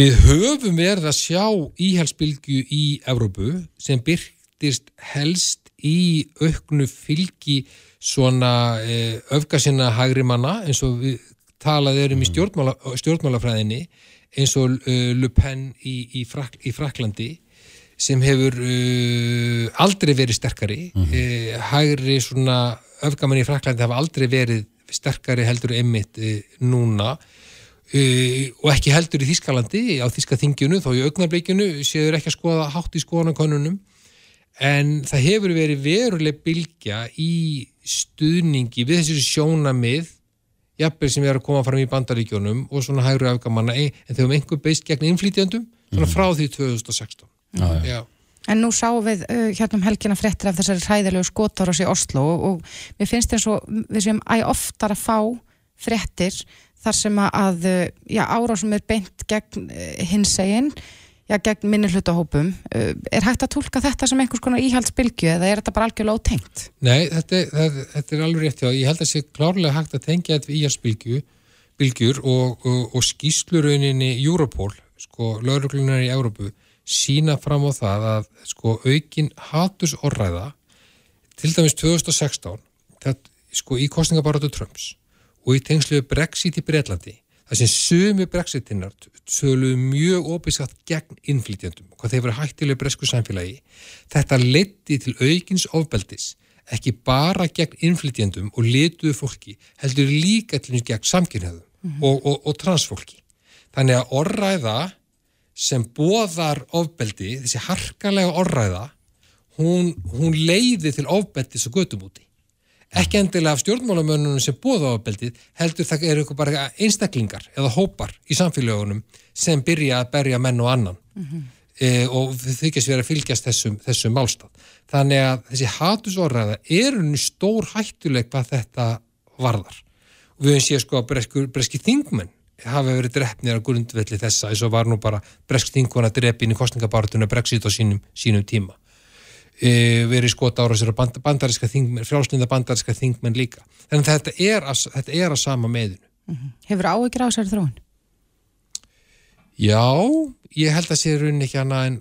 Við höfum verið að sjá íhaldsbylgu í Evrópu sem byrktist helst í auknu fylgi svona eh, öfgasina hægri manna eins og við talaði um í mhm. stjórnmála, stjórnmálafræðinni eins og uh, Le Pen í, í, Frak, í Fraklandi sem hefur uh, aldrei verið sterkari mm -hmm. uh, hægri svona öfgamann í Fraklandi hafa aldrei verið sterkari heldur einmitt uh, núna og ekki heldur í Þískalandi á Þískaþingjunu þó í augnarbleikinu séður ekki að skoða hátt í skoðanakonunum en það hefur verið veruleg bilgja í stuðningi við þessi sjónamið jafnveg sem er að koma fram í bandaríkjónum og svona hægri afgamanna en þau hefum einhver beist gegn innflýtjandum svona mhm. frá því 2016 Já, já. En nú sáum við uh, hérna um helgina fréttir af þessari hræðilegu skotarós í Oslo og, og mér finnst eins og við sem æg oftar að fá fréttir þar sem að já, árásum er beint gegn uh, hinsegin, já, gegn minni hlutahópum. Uh, er hægt að tólka þetta sem einhvers konar íhaldsbylgu eða er þetta bara algjörlega ótengt? Nei, þetta, þetta, þetta er alveg rétt, já. Ég held að það sé klárlega hægt að tengja þetta við íhaldsbylgjur og, og, og skýslurauninni Europol, sko, lauruglunar í Európu sína fram á það að sko aukin hatus orðræða til dæmis 2016 það, sko í kostningabaratu Trumps og í tengsluðu Brexit í Breitlandi það sem sumi Brexitinnar sögluðu mjög óbískat gegn innflytjandum, hvað þeir verið hættilega bresku samfélagi, þetta leti til aukins ofbeldis ekki bara gegn innflytjandum og letuðu fólki, heldur líka til gegn samkynnaðum mm -hmm. og, og, og transfólki þannig að orðræða sem boðar ofbeldi, þessi harkalega orðræða, hún, hún leiði til ofbeldis og götumúti. Ekki endilega af stjórnmálamönnunum sem boða ofbeldið, heldur það eru eitthvað bara einstaklingar eða hópar í samfélagunum sem byrja að berja menn og annan mm -hmm. e, og þykist verið að fylgjast þessum, þessum málstað. Þannig að þessi hatusorðræða er unni stór hættuleg hvað þetta varðar. Og við hefum séð sko að breski þingmenn hafi verið drefnir á grundvelli þessa eins og var nú bara bresk þinguna drefin í kostningabartuna Brexit á sínum, sínum tíma verið skot ára sér band, bandariska þingmenn, frjálslinda bandariska þingmenn líka þannig að þetta er að, þetta er að sama meðinu mm -hmm. Hefur áhyggjur á þessari þróun? Já, ég held að sé raunin ekki hana en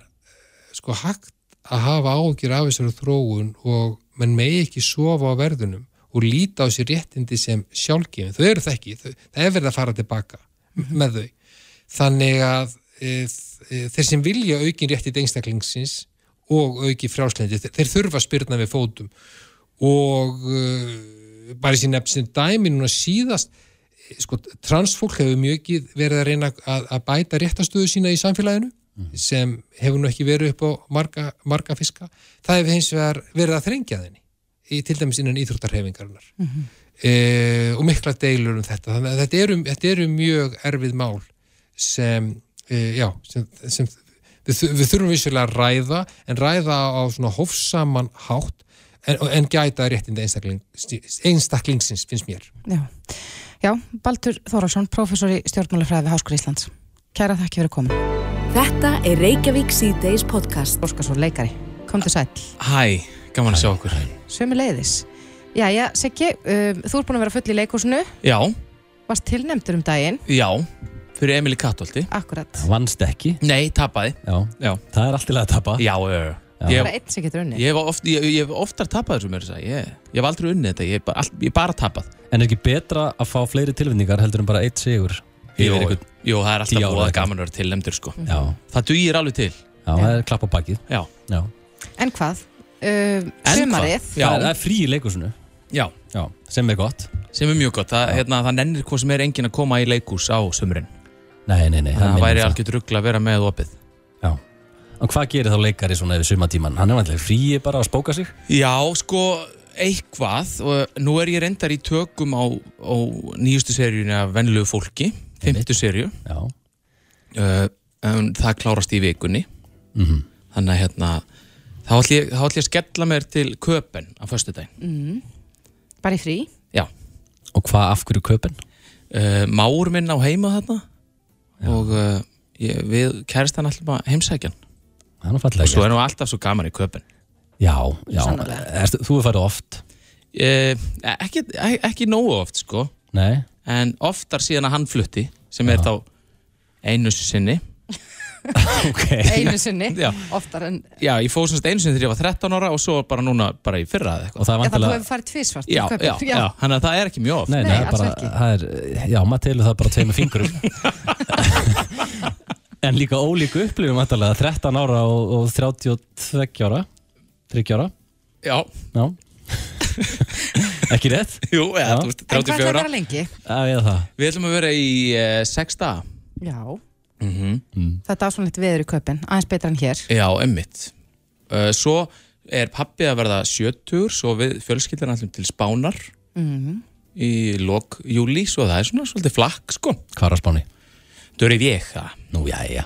sko hægt að hafa áhyggjur á þessari þróun og mann megi ekki sofa á verðunum og líta á sér réttindi sem sjálfgefin, þau eru það ekki, þau, það er verið að fara tilbaka með þau. Þannig að e, e, þeir sem vilja aukin réttið einstaklingsins og auki frjálslendi, þeir, þeir þurfa að spyrna við fótum. Og e, bara í sín nefnsin dæmi núna síðast sko, transfólk hefur mjög verið að reyna að, að bæta réttastöðu sína í samfélaginu mm. sem hefur nú ekki verið upp á marga, marga fiska. Það hefur hins vegar verið að þrengja þenni í til dæmis innan íþróttarhefingarinnar mm -hmm e, og mikla deilur um þetta. Þannig að þetta eru, þetta eru mjög erfið mál sem, e, já, sem, sem við, við þurfum vissulega að ræða en ræða á svona hófsaman hátt en, en gæta réttindi einstakling, einstaklingsins finnst mér. Já, já Baldur Þórásson, professor í stjórnmálafræði við Háskóri Íslands. Kæra þakki fyrir komin Þetta er Reykjavík C-Days podcast. Óskarsson leikari. Komdu sæll. Hæ, gaman að sjá okkur. Sömu leiðis. Já, já, Siggi, um, þú ert búin að vera full í leikúsinu, Já, varst tilnefndur um daginn, já, fyrir Emil Kattolti akkurat. Vannst ekki? Nei, tapaði. Já, Já, það er allt í lagi að tapa. Já, já, já. Það Ég, er einn sem getur unni. ég, hef oft, ég, ég hef oftar tapað þessu mér að ég, ég hef aldrei unnið þetta, ég hef bara, all, ég hef bara tapað. En er ekki betra að fá fleiri tilvinningar heldur en bara eitt sigur Jú, Yfir einhvern- jú, það er tíu alltaf ára búið að eitthvað. gaman að vera tilnefndur sko. Já, Það dugir alveg til. Já, það er klapp á bakið. Já, Já, En hvað? En sumarið, Já. Það, er, það er frí í leikusinu já, Já, sem er gott. Sem er mjög gott. Það, hérna, það nennir hvað sem er enginn að koma í leikús á sömurinn Nei, nei, nei Það minnir væri það. algjört ruggla að vera með opið. Já. Og hvað gerir þá leikari svona yfir sumatíman? Hann er vantilega frí bara að spóka sig? Já, sko, eitthvað og nú er ég reyndar í tökum á, á nýjustu seríunni af venlegu fólki, fymtu seríu. Já, uh, en það klárast í vikunni. Mhm. þannig að hérna þá ætlum ég, ætlum ég að skella mér til köpen á föstudaginn. Bara í frí. Já, og hvað af hverju köpen? uh, máur minn á heima þarna og uh, ég, við kæristan ætlum að heimsækja hann. Það er nú fallega og svo gert. er nú alltaf svo gaman í köpen Já, já. Erstu, Þú er farið oft? Uh, ekki, ekki nógu oft sko. Nei. En oftar síðan að hann flutti sem er þá einu sinni Ok. Einu sinni, Já. oftar en... Já, ég fóð semst einu sinni þegar ég var 13 ára og svo bara núna bara í fyrra eða eitthvað. Og það vantilega hefur farið tvísvart. Já, já, já, þannig að það er ekki mjög oft. Nei, Nei, nei, er bara, það er, já, maður telur það bara tveimur fingurum En líka ólíku upplifum vantilega 13 ára og, og 32 ára 30 ára, Já, já. Ekki rétt? jú, eða, þú veist, En hvað ætlar 34 að vera lengi? Já, ég er það. Við ætlum að vera í uh, 6 daga. Já, mm -hmm. þetta er ásvonlegt viður í köpinn, aðeins betra en hér. Já, emmitt uh, Svo er pappi að verða 70 svo við fjölskyldan allum til Spánar Mhm. í lok júli svo það er svona svolítið flakk sko Hvað er að spáni? Dörrið ég það Nú, já, já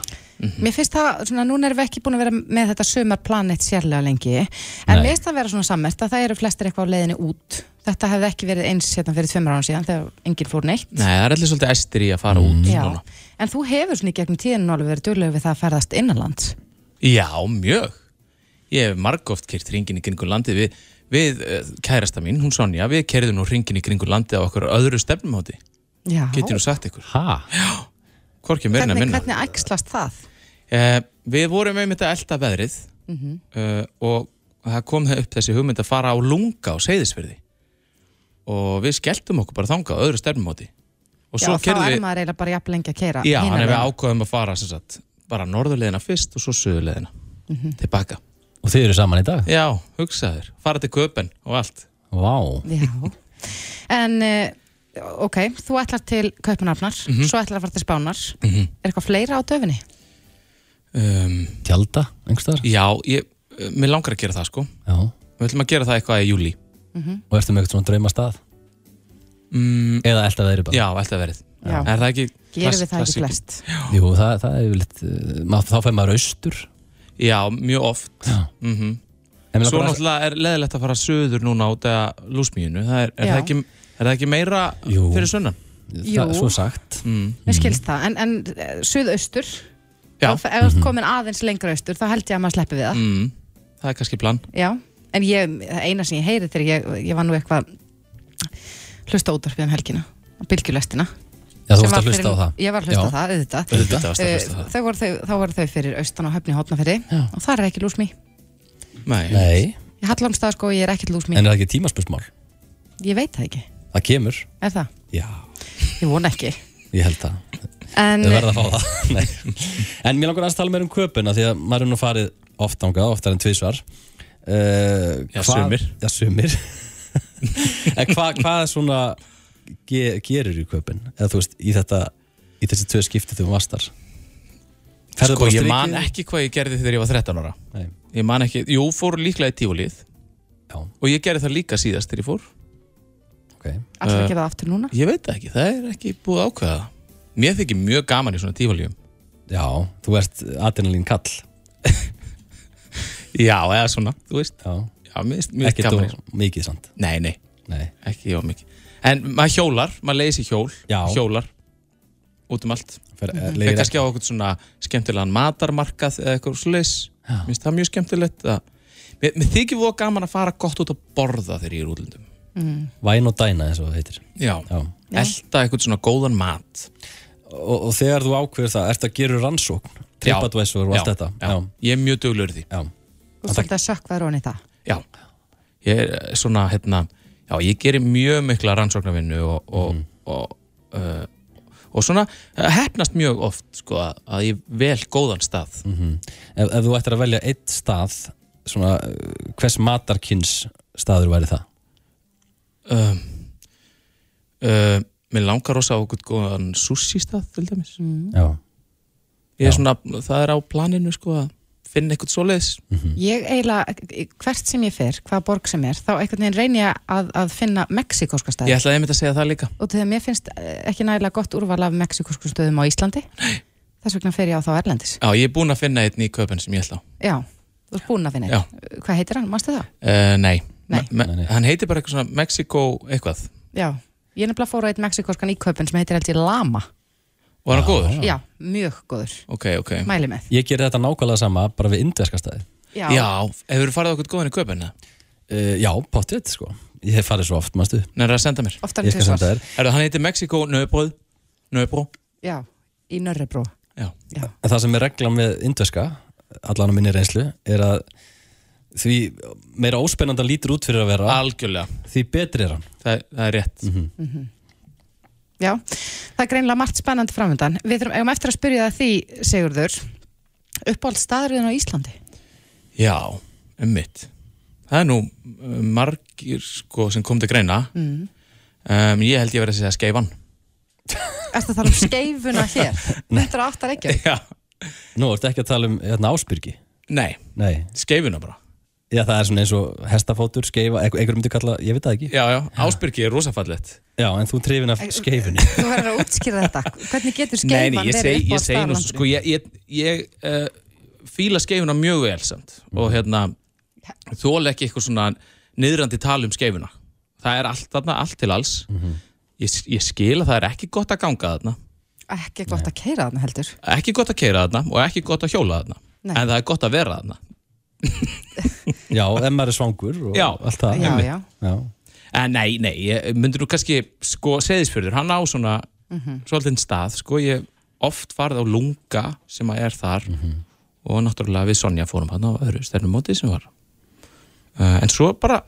Mér finnst það, svona, núna erum við ekki búin að vera með þetta sumarplanet sérlega lengi en Nei. mér finnst það vera svona sammert að það eru flestir eitthvað á leiðinni út þetta hefði ekki verið eins hérna fyrir tveimur ára síðan þegar enginn fór neitt Nei, það er allir svolítið estir í að fara út Já. núna. en þú hefur svona í gegnum tíðinu alveg verið duglega við það að ferðast innanlands Já, mjög Ég hef margóft kert ringin í kringu landið við, við uh, kærasta mín, hún Sonja við kerðum nú ringin í kringu landið á okkur öðru stefnumóti, Já, getur nú sagt ykkur Ha? Hvorki meirinn að minna hvernig ægslast það? Eh, við vorum einmitt að elda veðrið Mhm. uh, og það kom það upp þessi hugmynd að fara á lunga á seyðisverði og við skelltum okkur bara þangað öðru stefnumóti. Og Já, svo þá kerðum er við maður eiginlega bara jafn lengi að keira Já, hann er við ákveðum að fara sem sagt, bara norðurleðina fyrst og svo söðurleðina Mhm. tilbaka. Og þið eru saman í dag? Já, hugsaður, fara til köpen og allt. Vá. Já, en uh, ok, þú ætlar til Kaupanafnar, Mhm. svo ætlar að fara til Spánar. Er eitthvað fleira á döfinni? um, Tjalda, einhverstaðar? Já, ég, uh, mér langar að gera það sko. Já. Við ætlum að gera það eitthvað í júli Og ertu með eitthvað svona drauma stað? mm, Eða elda veðri bara? Já, alltaf verið Já. Er það ekki Gerum klass- við það ekki flest? Jú, það, það er yfirleitt uh, ma- Þá fær maður austur Já, mjög oft Já. mm mig Svo náttúrulega er leðilegt að fara söður núna út að lúsmíinu það er, er, það ekki, er það ekki meira Jú. fyrir sunnan? Jú. Svo sagt Mm. Mér skilst það, en, en suðaustur Já. ef þú ert komin aðeins lengra austur þá held ég að maður sleppi við það Mm. Það er kannski plan Já, en ég, það eina sem ég heyri þegar ég, ég var nú eitthvað hlusta útvarpið um helgina á bylgjulestina. Já, þú varst var að hlusta á það. Ég var að hlusta á það, auðvitað. Auðvitað varstu að Eh, hlusta á það. þau voru þau, þá voru þau fyrir austan á höfni hótnafyrði Já. og það er ekki lúsmi Nei. Nei, Ég hallamstað sko, ég er ekkert lúsmi en er það ekki tímaspörsmál? Ég veit það ekki, Það kemur. Er það? Já, Ég vona ekki. Ég held það. En Þau verða að fá það. Nei. En mér langar að tala meir um köpuna Því að maður er nú farið oft ánga Oftar en tvisvar uh, Já, sumir. Já, sumir. En hvað hva er svona ge, Gerir í köpun Eða þú veist, í þetta Í þessi tvö skipti þú vastar Ferðu Sko, ég man ekki hvað ég gerði þegar ég var 13 ára. Nei. Ég man ekki, jú, fór líklega í tífólið Já, og ég gerði það líka síðast þegar ég fór. Ok. Alltaf Eh, ekki það aftur núna? Ég veit ekki, það er ekki búið að ákveða. Mér þykir mjög gaman í svona tífóljum Já, þú ert adrenalín kall Já, eða svona, þú veist. Já, Já, mér finnst mjög ekki í þú mikið samt. Nei, nei, Nei, ekki já mikið. En maður hjólar, maður leiði sér hjól Já. Hjólar Út um allt. Fer, mm Leir -hmm. kannski á okkur svona skemmtilegan matarmarkað eða eitthvað Já. Mér finnst það mjög skemmtilegt að mér, mér þykir voða gaman að fara gott út að borða þegar ég er í útlöndum. Væn og dæna eins og það heitir. Já, Já. elda eitthvað svona góðan mat. Og, og þegar þú ákveður það, ertu að gera rannsókn TripAdvisor og allt þetta. Já. Ég er mjög duglur í því. Já. Þú svolítið að sökva í það. Já, ég er svona hérna, já, ég gerir mjög mikla rannsóknarvinnu og og, og, uh, og svona uh, hefnast mjög oft sko að- að ég vel góðan stað. Ef, ef þú ættir að velja eitt stað svona, hvers matarkins staður væri það? um, uh, Mér langar rosa á okkur góðan sushi stað til dæmis. Já, Ég er svona, það er á planinu sko að finna eitthvað svoleiðis Ég eiginlega, hvert sem ég fer, hvaða borg sem er, þá einhvern veginn reyni ég að, að finna mexikoska Ég staði. ætlaði einmitt að segja það líka Og þegar mér finnst eh, ekki nægilega gott úrval af mexikosku stöðum á Íslandi, þess vegna fer ég á þá Erlendis. Já, ég er búinn að finna einn í köpun sem ég ætla á Já, þú ert búin að finna einn. Hvað heitir hann, mástu það? uh, Nei, Nei. Nei, nei. hann heitir bara eitthvað svona Mexico eitthvað Já, ég nefnilega fór á eitt mexikoskan í köpun sem heitir held ég Lama. Var hann góður? Já, mjög góður. Ok, ok. Mæli með. ég ger þetta nákvæmlega sama bara við indverska staði Já, Já, hefur þú farið okkur góðan í köpun? uh, Já, potið, sko. Ég hef farið svo oft, mástu Nei, það er að senda mér? Oftar en tvisvar. þér. Herru, hann heitir Mexico Nöbröð Nöbró. Já, í Nörrebró. Já, Já. En það sem er reglan með indverska allan á minni reynslu er að því meira óspennandi hann lítur út fyrir að vera algjörlega. því betri er hann. Það, það er rétt Já, það er greinlega margt spennandi framöndan. Við þurfum eigum eftir að spyrja það því, Sigurður, uppáhald staðurinn á Íslandi. Já, um mitt Það er nú uh, margir sko sem kom til greina Mm. um, Ég held ég verið að segja skeifan Ertu að tala um skeifuna hér? 108 reykjavík. Já Nú, ertu ekki að tala um hérna, ásbyrgi Nei, Nei, skeifuna bara já það er svona eins og hestafótur, skeifa, einhver einhver myndi kalla, ég veit það ekki. Já, já, Ásbyrgi er rosafallett Já, en þú trefin af skeifunni Þú verður að útskýra þetta. Hvernig getur Nei, skeifan nei, ég verið upp á ég segi nú sko, ég, ég, ég uh, fíla skeifuna mjög vel samt. Og hérna þóla ekki eitthvað svona niðrandi tal um skeifuna. Það er allt þarna, allt til alls. Ég, ég skil að það er ekki gott að ganga þarna. Ekki gott að keira þarna heldur. ekki gott að keira þarna og ekki gott að hjóla þarna. Nei. en það er gott að vera þarna Já, ef maður er svangur og Já. allt það Já, já. Já. en nei, nei, ég myndir nú kannski sko, seðisfjörður, hann á svona svolítinn stað, sko, ég oft farið á lunga sem að er þar og náttúrulega við Sonja fórum hann á öðru stefnumóti sem var uh, en svo bara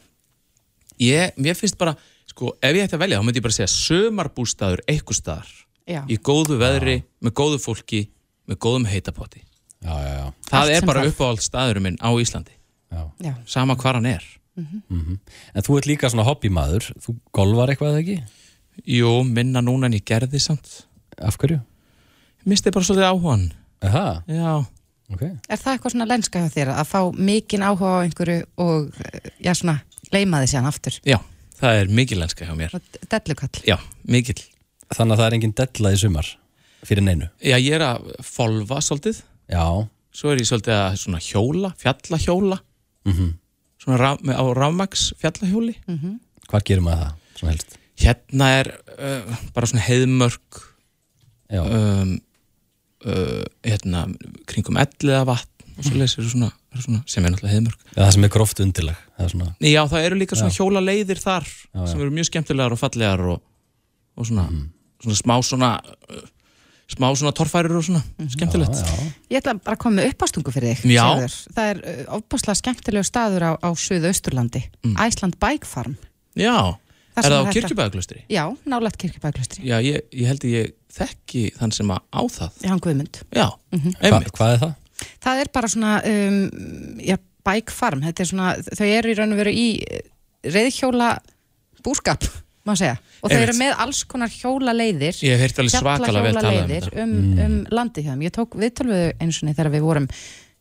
ég, mér finnst bara, sko, ef ég ætti að velja þá myndi ég bara segja sömarbústaður eitthvað staðar, Já. í góðu veðri með góðu fólki, með góðum heitapotti Já, já, já, það Allt er bara uppáhald staðurum minn á Íslandi. Já. Já. sama hvar hann er. En þú ert líka svona hobbymaður. Þú golfar eitthvað eða ekki? jú, minna núna en ég gerði samt. Af hverju? misti bara svolítið áhugan Aha, já, ok. Er það eitthvað svona lenska hjá þér að fá mikinn áhuga á einhverju og já svona leima þið séðan aftur? já, það er mikil lenska hjá mér. Dellukall. já, mikil Þannig að það er engin della í sumar Fyrir neinu? Já, ég er að folva svolítið Já, svo er ég svolítið að svona hjóla fjallahjóla. Mm svona raf, með, á rafmags fjallahjóli. Hvað gerir maður það? Svona helst? Hérna er uh, bara svona heiðmörk Já, um, uh, hérna kringum elliða vatn og svo leysir svona, eru svona sem er náttúrulega heiðmörk. Já, það sem er gróft undirlag Það er svona, já, það eru líka svona hjóla leiðir þar Já, já. sem eru mjög skemmtilegar og fallegar og, og svona, svona smá svona uh, smá svona torfærir og svona skemmtilegt já, já. Ég ætla bara að koma með uppástungu fyrir þig. Það er uh, ofbáslega skemmtilegu staður á, á Suðausturlandi, mm. Iceland Bike Farm. já, Það er það á kirkjubæðaklustri? Já, nálægt kirkjubæklustri. já, ég, ég held að ég þekki þann sem að á það Já, hann Guðmund. já, Mhm. Hva, einmitt Hvað er það? Það er bara svona, um, já, Bike Farm, þetta er svona, þau eru í raun og veru í reyðhjóla búskap, má segja. Og þau eru með alls konar hjóla leiðir, ég hef heyrt alveg svakalega vel talað um leiðir þetta um, um landið hjá þeim. Ég tók viðtalvegu eins og þegar við vorum,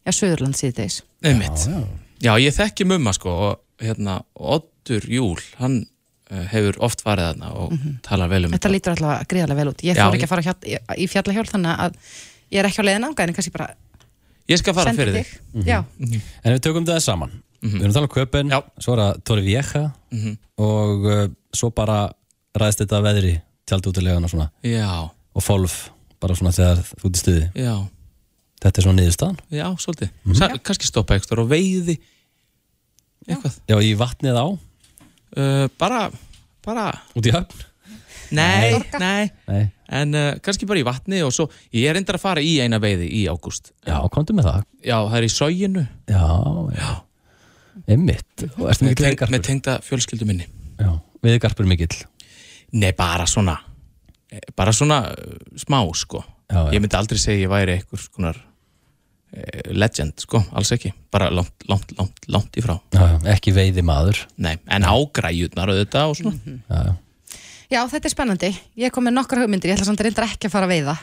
já, Suðurland síðdeis. Já, já, ég þekki mumma sko og hérna, Oddur Júl hann uh, hefur oft farið þarna og talar vel um Þetta lítur alltaf gríðarlega vel út. Ég fór ekki að fara hjá, í fjallahjól þannig að ég er ekki á leiðin ánga en kannski bara ég skal fara fyrir þig þig. Já, En við tökum þetta saman Við erum að tala um köpen, Já. svo er það Torri Vieja Mhm. og uh, svo bara ræðist þetta veðri tjaldútilegan og svona. Já, og fólf, bara svona þegar þú ert í stuði. Já, Þetta er svona niðurstaðan. Já, svolítið. Mm kannski stoppa ekstra og veiði eitthvað. Já, í vatnið á, uh, bara, bara. Út í höfn? Nei, nei, Nei. en uh, kannski bara í vatni og svo, ég er reyndar að fara í eina veiði í ágúst. Já, komdu með það. Já, það er í sóginu Já, já Ertu með, tengda fjölskyldu minni. Já, veiðgarpur mikill? Nei, bara svona eh, bara svona uh, smá, sko. Já, já. ég myndi aldrei segja ég væri einhver skonar uh, legend, sko, alls ekki. Bara langt, langt, langt, langt í frá. Já, ekki veiði maður nei, en ágræjutnar og þetta og svona. Já, já. Já, þetta er spennandi. Ég kom með nokkra hugmyndir, ég ætla samt reyndar ekki að fara að veiða.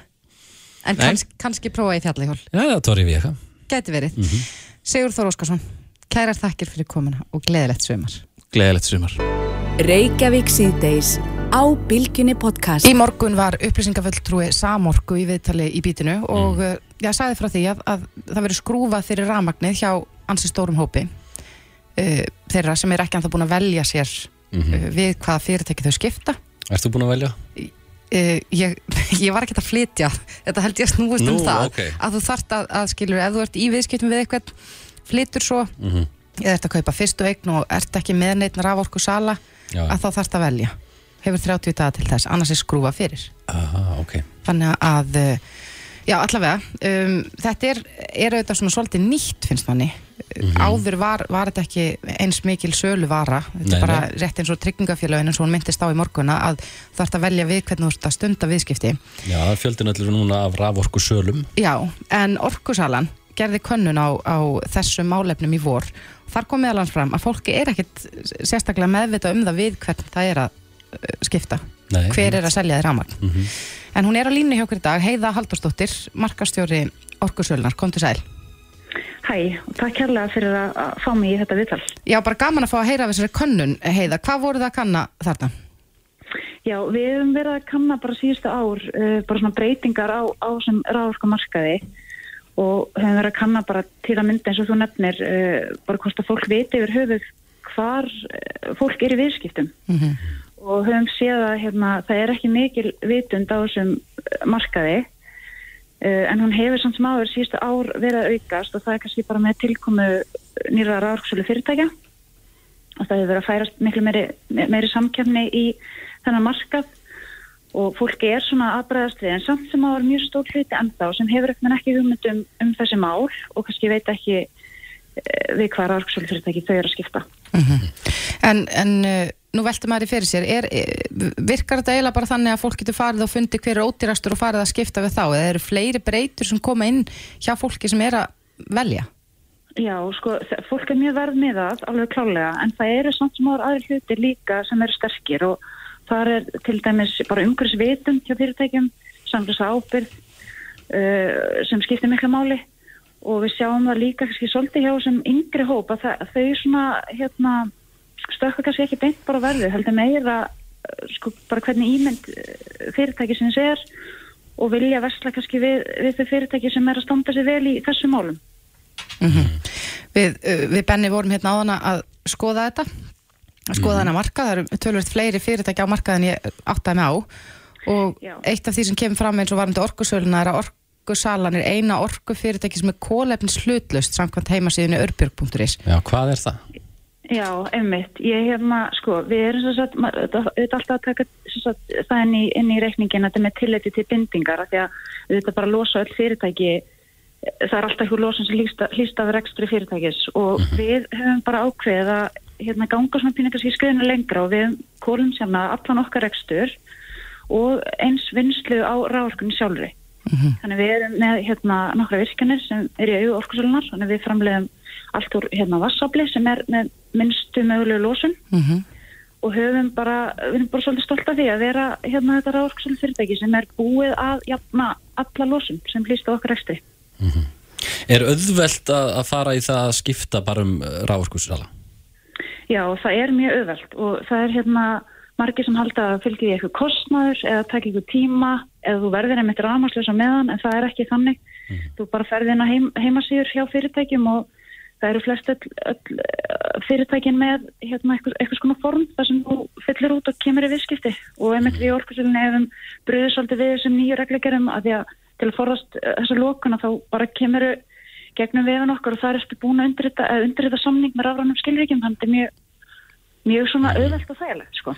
En kanns, kannski prófa í fjallihjól. Já, já, Tóri við eitthvað Gæti verið. Sigur Þór Óskarsson, kærar þakkir fyrir komuna og gleðilegt sömar. gleðilegt sumar Reykjavík síðdeis á Bilginni podcast. Í morgun var upplýsingafulltrúi Samorku í viðtali í bítinu og mm. ég sagði frá því að, að það verið skrúfað fyrir rafmagnið hjá ansi stórum hópi uh, þeirra sem er ekki anþá búin að velja sér uh, við hvaða fyrirtæki þau skipta. Ertu búin að velja? Uh, ég, ég var ekki að flytja þetta held ég að snúist Nú, um það ok. að þú þarft að, að skilur ef þú ert í viðskiptum við eitthvað flytur svo. Mhm. eða ert að kaupa fyrstu eign og ert ekki með neitt raforku sala Já. að þá þarft að velja. Hefur 30 daga til þess, annars er skrúfa fyrir. Aha, ok. Þannig að uh, já allavega um, þetta er, er auðvitað svona svolítið nýtt finnst manni. Áður var, var þetta ekki eins mikil sölu vara þetta Nei, er bara nei. rétt eins og tryggingafélagin eins og hún myndist á í morguna að þú ert að velja við hvernig þú ert að stunda viðskipti. Já, fjöldin allir núna af raforku sölum já, en orkusalan gerði könnun á, á þessum málefnum í vor. Þar kom meðal hans fram að fólki er ekkit sérstaklega meðvita um það við hvern það er að uh, skipta. Nei, hver er að selja þér ramagn Mhm. en hún er á línu hjá okkur í dag, Heiða Haldursdóttir markastjóri Orkusölunar, kom til sæl. Hæ, og takk kærlega fyrir að að fá mig í þetta viðtal. Já, bara gaman að fá að heyra af þessari könnun, Heiða. Hvað voru það að kanna þarna? Já, við hefum verið að kanna bara síðustu ár, uh, bara svona breytingar á, á sem ráðorka markaði og hefum verið að kanna bara til að mynda eins og þú nefnir, uh, bara hvort að fólk viti yfir höfuð hvar uh, fólk er í viðskiptum. Mm Og höfum séð að hérna, það er ekki mikil vitund á þessum eh, markaði uh, en hún hefur samt sem áður síðustu ár verið að aukast og það er kannski bara með tilkomu nýra ráðorksölu fyrirtækja og það hefur verið að færast miklu meiri, meiri samkjafni í þennan markað og fólki er svona aðbræðast við en samt sem áður mjög stór hluti ennþá sem hefur ekki hugmynd um, um þessi mál og kannski veit ekki uh, við hvað ráðorksölu fyrirtæki þau eru að skipta. En, en uh, nú veltum maður í fyrir sér er, eh, virkar þetta eiginlega bara þannig að fólk getur farið og fundi hver er ódýrastur og farið að skipta við þá eða eru fleiri breytur sem koma inn hjá fólki sem er að velja? Já, sko, fólk er mjög verðmiðað, alveg klálega, en það eru samt sem áður aðri hlutir líka sem eru sterkir og það er til dæmis bara umhverfisvitund hjá fyrirtækjum, samfélags ábyrð uh, sem skiptir miklu máli. Og við sjáum það líka kannski svolítið hjá sem yngri hóp að það, þau svona, hérna, stökka kannski ekki beint bara verðu, heldur meira, uh, sko, bara hvernig ímynd uh, fyrirtæki sem þessi er og vilja versla kannski við, við þau fyrirtæki sem er að standa sig vel í þessum málum. Við, uh, við Benni vorum hérna áðan að skoða þetta að skoða Mhm. þennan markað, það eru tölvöld fleiri fyrirtæki á markað en ég áttaði mig á og Já. eitt af því sem kemur fram eins og varandi orkusöluna er að orkusalan er eina orkufyrirtæki sem er kólefnis hlutlust samkvæmt heimasíðinu örbjörg.is Já, hvað er það? Já, einmitt. Ég hef maður, sko, við erum svo satt, auðvitað alltaf að taka svo satt, það inn í, inn í reikningin að þetta er með tilliti til bindingar af því að auðvitað bara losa öll fyrirtæki það er alltaf einhver losun sem hlýst af- rekstri fyrirtækis og við höfum bara ákveðið að hérna, ganga svona pínu kannski skriðinu lengra og við kólum sem að allan okkar rekstur og eins vinslu á ráorkunni sjálfri. Þannig við erum með hérna, nokkra virkanir sem er í auðu orkusölunar, þannig við framleiðum allt úr hérna, vassafli sem er með minnstu mögulegu losun mm og höfum bara, við erum bara svolítið stolt af því að vera hérna þetta ráorkusölu fyrirtæki sem er búið að jafna alla losun sem hlýst á okkar rekstri. Er auðvelt að, að fara í það að skipta bara um rávorkusala? Já, það er mjög auðvelt og það er hérna margir sem halda að fylgja því eitthvað kostnaður eða taka eitthvað tíma eða þú verður einmitt rámaslösa meðan en það er ekki þannig. Þú bara ferði inn á heim, heimasýður hjá fyrirtækjum og það eru flest öll, öll eh, fyrirtækin með hérna eitthvað, eitthvað skona form þar sem þú fyllir út og kemur í viðskipti. Og einmitt við í orkusölunni hefum bröðið svolítið við þessum nýju reglugerum að því að til að forðast eh, þessa lókuna þá bara kemur gegnum vefun okkar og það er eftir búin að undirrita, eh, undirrita samning með rafrænum skilríkjum, þannig að þetta er mjög, mjög svona auðvelt og þægilegt, sko.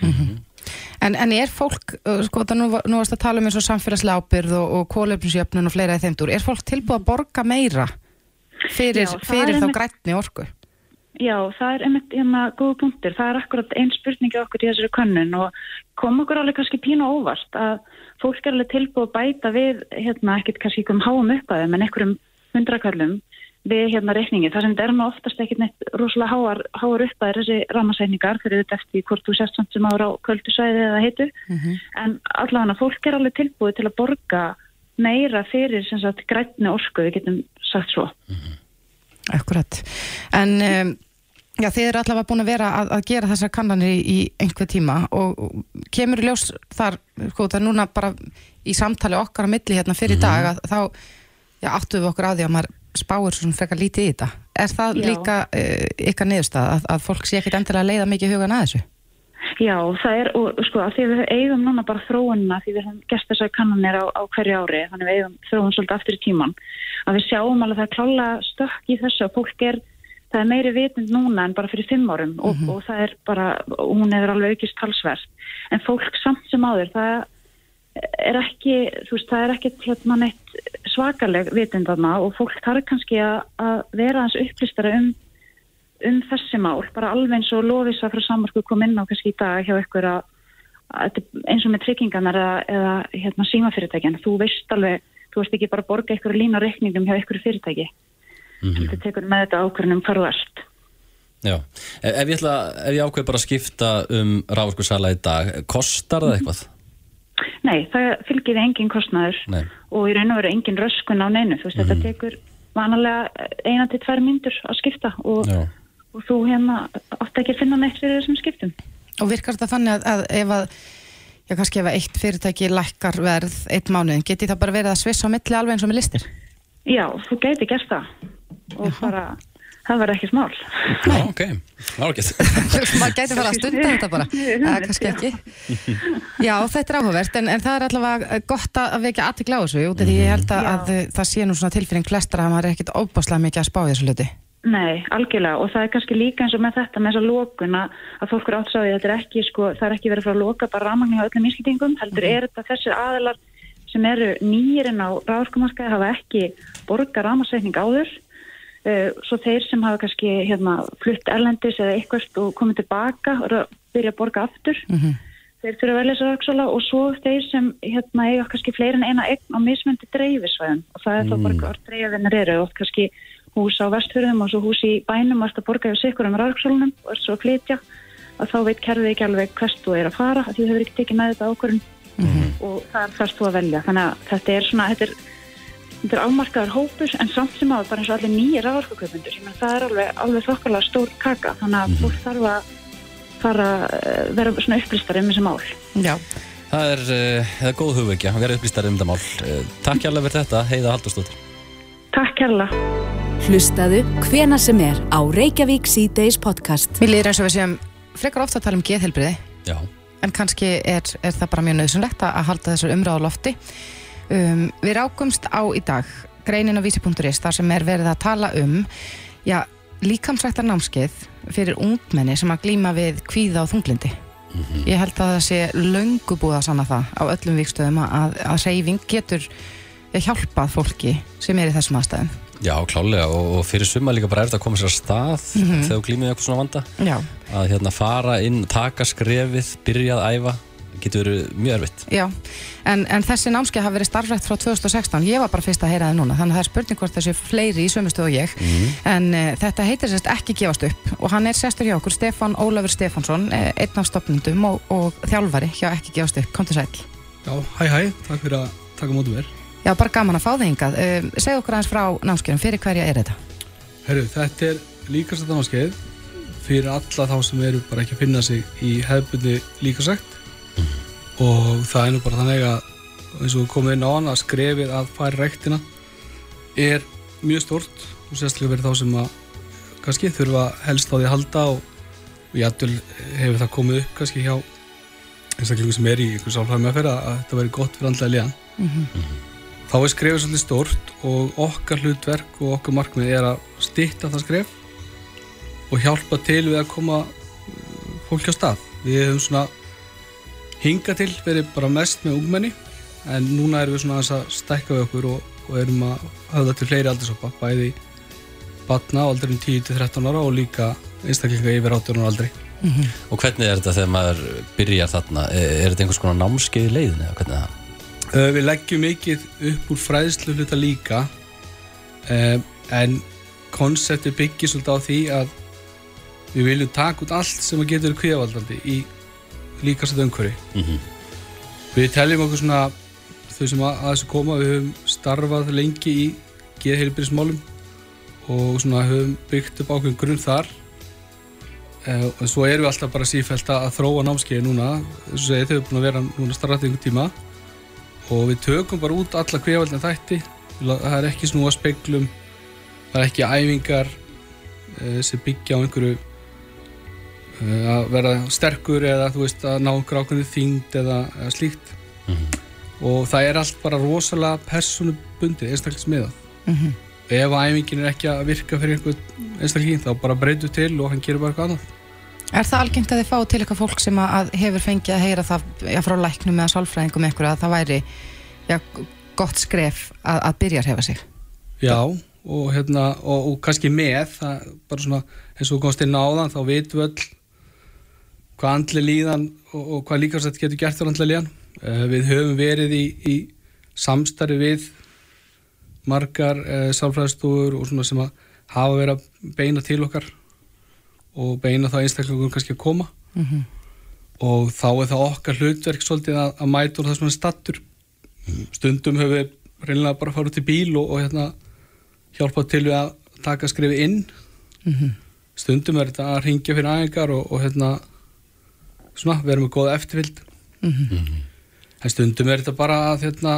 En, en er fólk, sko, það nú, nú varst að tala um eins og samfélagslega ábyrð og, og kólefnisjöfnun og fleira í þeim dúr, er fólk tilbúið að borga meira fyrir, Já, fyrir þá grænni orku? Já, það er einmitt hérna góða punktur. Það er akkurat einn spurningi okkur í þessari könnun og kom okkur alveg kannski pínu óvart að fólk er alveg tilbúið að bæta við, hérna, ekkert kannski einhverjum háum uppaðum en einhverjum hundrakallum við hérna reikningi. Það sem þetta er nú oftast ekkert neitt rosalega háar, háar uppaðir þessi ramasækningar fyrir þetta eftir hvort þú sérst samt sem ára á kvöldu svæði eða heitu. En allavega fólk er alveg tilbúið til að borga meira fyrir sem sagt grænni orku, við getum sagt svo. Akkurat. En um, já, þið eru allavega búin að vera að, að gera þessar kannanir í, í einhver tíma og, kemur í ljós þar, sko, það er núna bara í samtali okkar á milli hérna fyrir Mhm. dag að þá já, áttu við okkur á því að maður spáir svona frekar lítið í þetta. Er það Já. líka uh, ykkar niðurstað að, að fólk sé ekkit endilega að leiða mikið hugan að þessu? Já, það er, og sko, að því við eigum núna bara þróunina, því við höfum gert þessar kannanir á, á hverju ári, þannig við eigum þróun svolítið aftur í tíman, að við sjáum alveg það er klála stökk í þessu að fólk er, það er meiri vitund núna en bara fyrir fimm árum og, og það er bara, og hún hefur alveg aukist talsverð, en fólk samt sem áður, það er ekki, þú veist, það er ekki hérna neitt svakaleg vitund þarna og fólk þarf kannski að, að vera hans upplýstara um um þessi mál, bara alveg eins og Lofisa frá Samarku kom inn á kannski í dag hjá ykkur að, að eins og með tryggingarnar eða, eða hérna, símafyrirtækjan, þú veist alveg þú veist ekki bara borga ykkur lína reikningum hjá ykkur fyrirtæki. Þetta tekur með þetta ákvörnum ert. Já, ef ef ég, ætla, ef ég ákveð bara að skipta um rávorkusala í dag, kostar það eitthvað? Nei, það fylgir engin kostnaður Nei. og í raun og veru engin röskun á neinu. Þú veist, þetta tekur vanalega eina til tvær myndur að skipta og, og þú hérna átt ekki að finna neitt fyrir þessum skiptum. Og virkar þetta þannig að, að ef að já, kannski ef að eitt fyrirtæki lækkar verð eitt mánuðin, geti það bara verið að svissa á milli alveg eins og með listir? Já, þú gæti gert það. Og bara, það var ekki smál Já, ok, það var ekki maður gæti fara að stunda þetta bara. Eða kannski ekki. Já þetta er áhugavert en, en það er allavega gott að vekja aðtikla á þessu út af því ég held að, að það sé nú svona tilfinning flestra að maður er ekkit óbáslega mikið að spá þessu hluti. Nei, algjörlega og það er kannski líka eins og með þetta með þessa lokun að, að fólk eru átt að þetta er ekki sko, það er ekki verið frá að loka bara ramagni á öllum ískiptingum, heldur er þetta þessir aðilar sem eru nýjirinn á ráðskumarkaði hafa ekki borga ramasetning áður svo þeir sem hafa kannski hérna, flutt erlendis eða eitthvað og komið tilbaka og byrja að borga aftur þeir þurfa að velja sér auksala og svo þeir sem hérna eiga kannski fleiri en eina eign á mismöndi dreifisvæðum og það er þá bara hvað dreifinir eru. Og kannski hús á vestfjörðum og svo hús í bænum og það borga yfir sikkur um rauksólunum og er svo að flytja. Að þá veit kerfið ekki alveg hvert þú er að fara því þú hefur ekki tekið með þetta ákvörðun. Og það þarfst þú að velja. Þannig að þetta er svona þetta er, þetta er afmarkaður hópur en samt sem áður bara eins og allir nýja ráðarkaupmyndur það er alveg, alveg þokkarlega stór kaka þannig að fólk þarf að fara að vera svona upplýstar um þessi mál. Já, Það er, uh, það er góð hugveikja, að vera upplýstar um þetta mál. Uh, takk hjálpa fyrir þetta, Heiða Haldurstóttir. Takk kærlega. Hlustaðu hvena sem er á Reykjavík C-Days podcast. mér líður eins og við séum frekar ofta að tala um geðhelbriði Já, en kannski er, er það bara mjög nöðsynlegt að halda þessar umræðu á lofti um, við rákumst á í dag greinin á vísi.is þar sem er verið að tala um já, líkamsrættar námskeið fyrir ungmenni sem að glíma við kvíða og þunglindi ég held að það sé löngu búið að sanna það á öllum vikstöðum að, að reyfing getur hjálpað fólki sem er í þessum aðstæðum. Já klálega og, og fyrir suma líka bara er þetta að koma sér að stað þegar þú glýmið eitthvað svona vanda. já, Að hérna fara inn, taka skrefið, byrja að æfa, getur verið mjög erfitt. Já, en, en þessi námskeið hafa verið starfrætt frá 2016, ég var bara fyrst að heyra það núna, þannig að það er spurning hvort þessi fleiri í sömustu og ég, en uh, þetta heitir sérst ekki gefast upp og hann er sestur hjá okkur, Stefán Ólafur Stefánsson, uh, einn af stopnundum og, og þjálfari hjá ekki gefast upp, kom til sæl. Já, hæ hæ, takk fyrir að taka mótið mér. Já, bara gaman að fá það hingað. Uh, segð okkur aðeins frá námskeiðum, fyrir hverja er þetta? Herru, þetta er líkast þetta námskeið fyrir alla þá sem eru bara ekki að finna sig í hefðbundi líkasækt og það er nú bara þannig að eins og við komum inn á hann að skrefið að færa rektina er mjög stort og sérstaklega fyrir þá sem að kannski þurfa helst á því að halda og, og jættul hefur það komið upp kannski hjá einstaklingu sem er í einhver sálfræði meðferð að þetta veri gott fyrir andlega líðan þá er skrefið svolítið stórt og okkar hlutverk og okkar markmið er að stytta það skref og hjálpa til við að koma fólki á stað. Við höfum svona hinga til verið bara mest með ungmenni en núna erum við svona aðeins að stækka við okkur og, og erum að höfða til fleiri aldursoppa, bæði batna á aldurinn 10-13 ára og líka einstaklinga yfir 18 ára aldri. Og hvernig er þetta þegar maður byrjar þarna? Er, er þetta einhvers konar námskeið í leiðinni? eða Hvernig er það? Uh, við leggjum mikið upp úr fræðslu hluta líka uh, en konsepti byggir svolítið á því að við viljum taka út allt sem að getur kvíðavaldandi í líkast umhverfi. Mhm. Við teljum okkur svona þau sem að, þessu koma, við höfum starfað lengi í geðheilbyrðismálum og svona höfum byggt upp ákveðin grunn þar uh, og svo erum við alltaf bara sífælt að þróa námskeiði núna þess að þau eru búin að vera núna starfað einhvern tíma og við tökum bara út alla kvefaldin þætti það er ekki snúa speglum það er ekki æfingar uh, sem byggja á einhverju að vera sterkur eða þú veist að ná ákveðinu þyngd eða, eða slíkt og það er allt bara rosalega personubundið einstaklismiðað Mhm. ef æfingin er ekki að virka fyrir einhvern einstakling þá bara breytu til og hann gerir bara eitthvað annað Er það algengt að þið fá til eitthvað fólk sem að hefur fengið að heyra það já, frá læknum eða sálfræðingum eitthvað að það væri já, gott skref að, að byrja að hefa sig? Já, og hérna, og, og kannski með, það bara svona, eins og þú komst inn á þann, þá vitum við öll hvað andli líðan og, og hvað líkast getur gert fyrir andli líðan. Uh, við höfum verið í, í samstarfi við margar uh, sálfræðstofur og svona sem að hafa verið að beina til okkar og beina þá einstaklingum kannski að koma Mhm. og þá er það okkar hlutverk svolítið að, að mæta úr er stattur stundum höfum við reynilega bara farið út í bíl og, og hérna hjálpað til við að taka skrifi inn Mhm. stundum er þetta að ringja fyrir æfingar og, og hérna svona, við erum með góða eftirvild Mhm. en stundum er þetta bara að hérna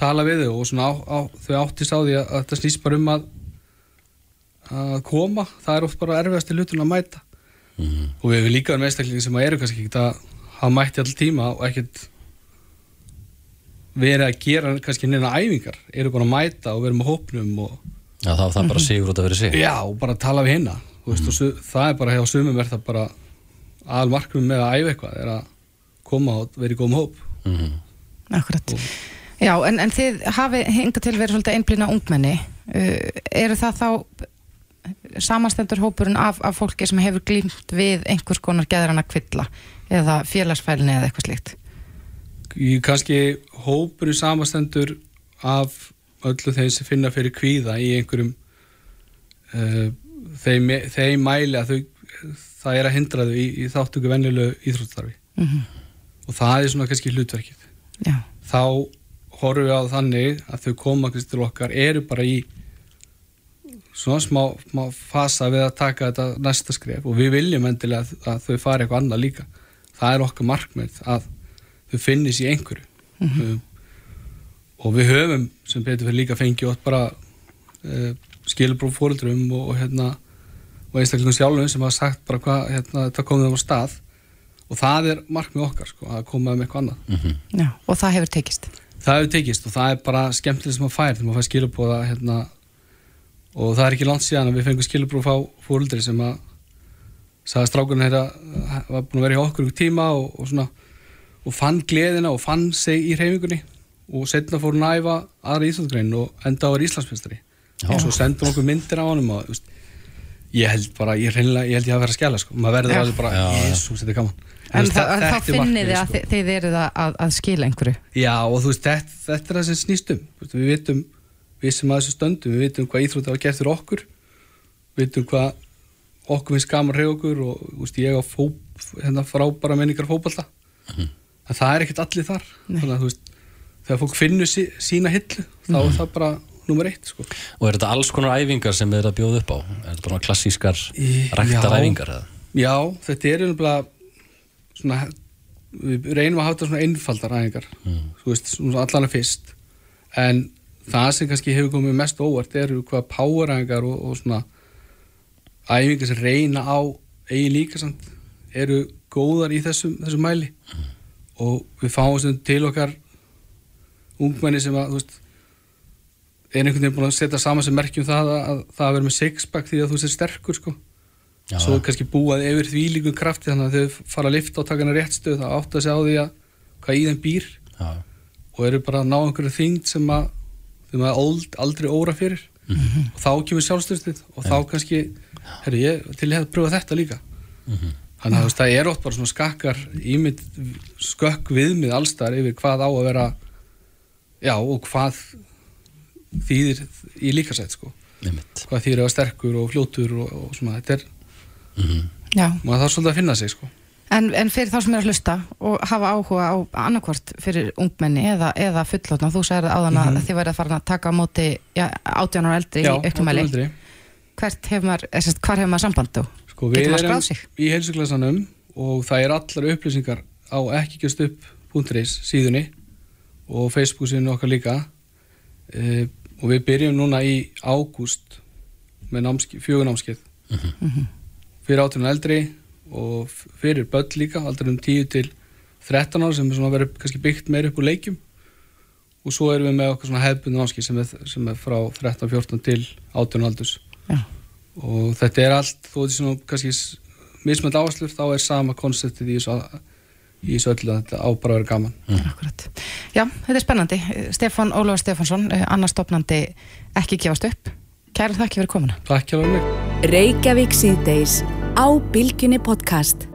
tala við þau og svona á, á, þau áttist á því að, að þetta snýst bara um að að koma, það er oft bara erfiðasti hlutun að mæta. Og við hefum líka með einstaklingi sem eru kannski ekki að hafa mætti all tíma og ekkert verið að gera kannski neina æfingar, eru bara að mæta og verið með hópnum og Já, það það bara sigur út að vera sig. já, og bara tala við hinna mm. veist, og su, það er bara hjá sumum er það bara aðal markmum með að æfa eitthvað er að koma og vera í góðum hóp Akkurat. Já, en, en þið hafi hingað til verið svolítið einblýna ungmenni. Uh, eru það þá samanstendur hópurinn af, af fólki sem hefur glýmt við einhvers konar geðrana kvilla eða félagsfælni eða eitthvað slíkt? í kannski hópurinn samastendur af öllu þeim sem finna fyrir kvíða í einhverjum uh, þeim, þeim mæli að þau, það er að hindra þau í, í þáttöku venjulegu íþróttarfi Mhm. og það er svona kannski hlutverkið. Já. þá horfum við á þannig að þau koma til okkar eru bara í svona smá, smá fasa við að taka þetta næsta skref. Og við viljum endilega að, að þau fari eitthvað annað líka. Það er okkar markmið að þau finnis í einhverju. Um, og við höfum sem betur fyrir líka fengið bara uh, skilabróf fóruldrum og, og hérna og einstaklingum sjálfum sem hafa sagt bara hvað hérna, þetta komið um á stað. Og það er markmið okkar sko, að koma um eitthvað annað. Já, og það hefur tekist. það hefur tekist og það er bara skemmtileg sem að fær þegar maður fær skilabróða hérna, og það er ekki langt síðan að við fengum skilabróð frá fóruldri sem að sagði strákurinn hérna var búin að vera í okkur ykkur tíma og, og svona og fann gleðina og fann sig í hreyfingunni. Og setna fór hún að æfa aðra íþjóðgrein og enda á að vera Íslandsmestari og svo sendum okkur myndir á just, ég held bara, ég, hreinlega, ég held ég að vera að skjala sko. maður verður alveg bara, jésús, þetta er gaman. En þá finnið markmiðið, þið að sko. þið, eruð að, að, að skila einhverju. Já, og þú veist, þetta, þetta er það sem snýst um Þú veist, Við vitum, við sem að þessu stöndum Við vitum hvað íþrótt hafa gert fyrir okkur. Við vitum hvað okkur finnst gaman reyð okkur og þú veist, ég á fó, hérna, frábæra menningar fótbalta en það er ekkert allir þar. Þannig að þú veist, þegar fólk finnur sí, sína hillu, þá er það bara nummer eitt, sko. Og er þetta alls konar æfingar sem þið er að bjóða upp á? Er þetta bara klassískar Í- ræktar já. Já, þetta er einhverja svona, við reynum að hafa þetta svona einfaldar æfingar, þú veist, svona allan að fyrst, en það sem kannski hefur komið mest óvart eru hvað power æfingar og, og svona æfingar sem reyna á eigin líkasamt eru góðar í þessum, þessum mæli og við fáum sem til okkar ungmenni sem að, þú veist er einhvern veginn búin að setja saman sem merkjum það að, að það að vera með sixpack því að þú sér sterkur sko. Já, svo kannski búað yfir því líkum krafti þannig að þau fara að lifta og taka hana rétt stöð þá átt að segja á því að hvað í þeim býr. Já, og eru bara að ná einhverju þyngd sem að að old, aldrei óra fyrir. Og þá kemur sjálfstyrstið og þá kannski, herru ég til ég hef að pröfa þetta líka. Þannig að þú veist, það er ótt bara svona skakkar ímynd, skökk viðmið allstar yfir hvað á að vera já og hvað þýðir í líkasætt sko einmitt. hvað þýðir að vera sterkur og fljótur og, og svona, þetta er Já. maður þarf svolítið að finna sig sko En, en fyrir þá sem er að hlusta og hafa áhuga á annarkvort fyrir ungmenni eða, eða fullotna, þú sagði áðan að þið værið að fara að taka á móti já, 18 ára eldri Já, í auknumæli. Hvert hefur maður, hefur maður samband þú? Sko, Getur við maður erum skráð sig? í heilsuglæsanum og það er allar upplýsingar á ekkikjastup.is síðunni og Facebook síðunni okkar líka e, og við byrjum núna í ágúst með fjögunámskeið fyrir áttunum eldri og fyrir börn líka aldrei um 10 til 13 ára sem er svona verið kannski byggt meir upp úr leikjum. Og svo erum við með okkar svona hefbundu námski sem er, sem er frá 13, 14 til 18 aldurs. Já. og þetta er allt þó þetta er svona kannski mismönd áherslur þá er sama konseptið í þessu, í þessu öllu að þetta á bara að vera gaman Akkurat. Já, þetta er spennandi. Stefán Ólafur Stefánsson, eh, annar stopnandi ekki gefast upp. Kæra þakki fyrir komuna. Takk hjá mig Reykjavík síðdeis á Bilginni podcast.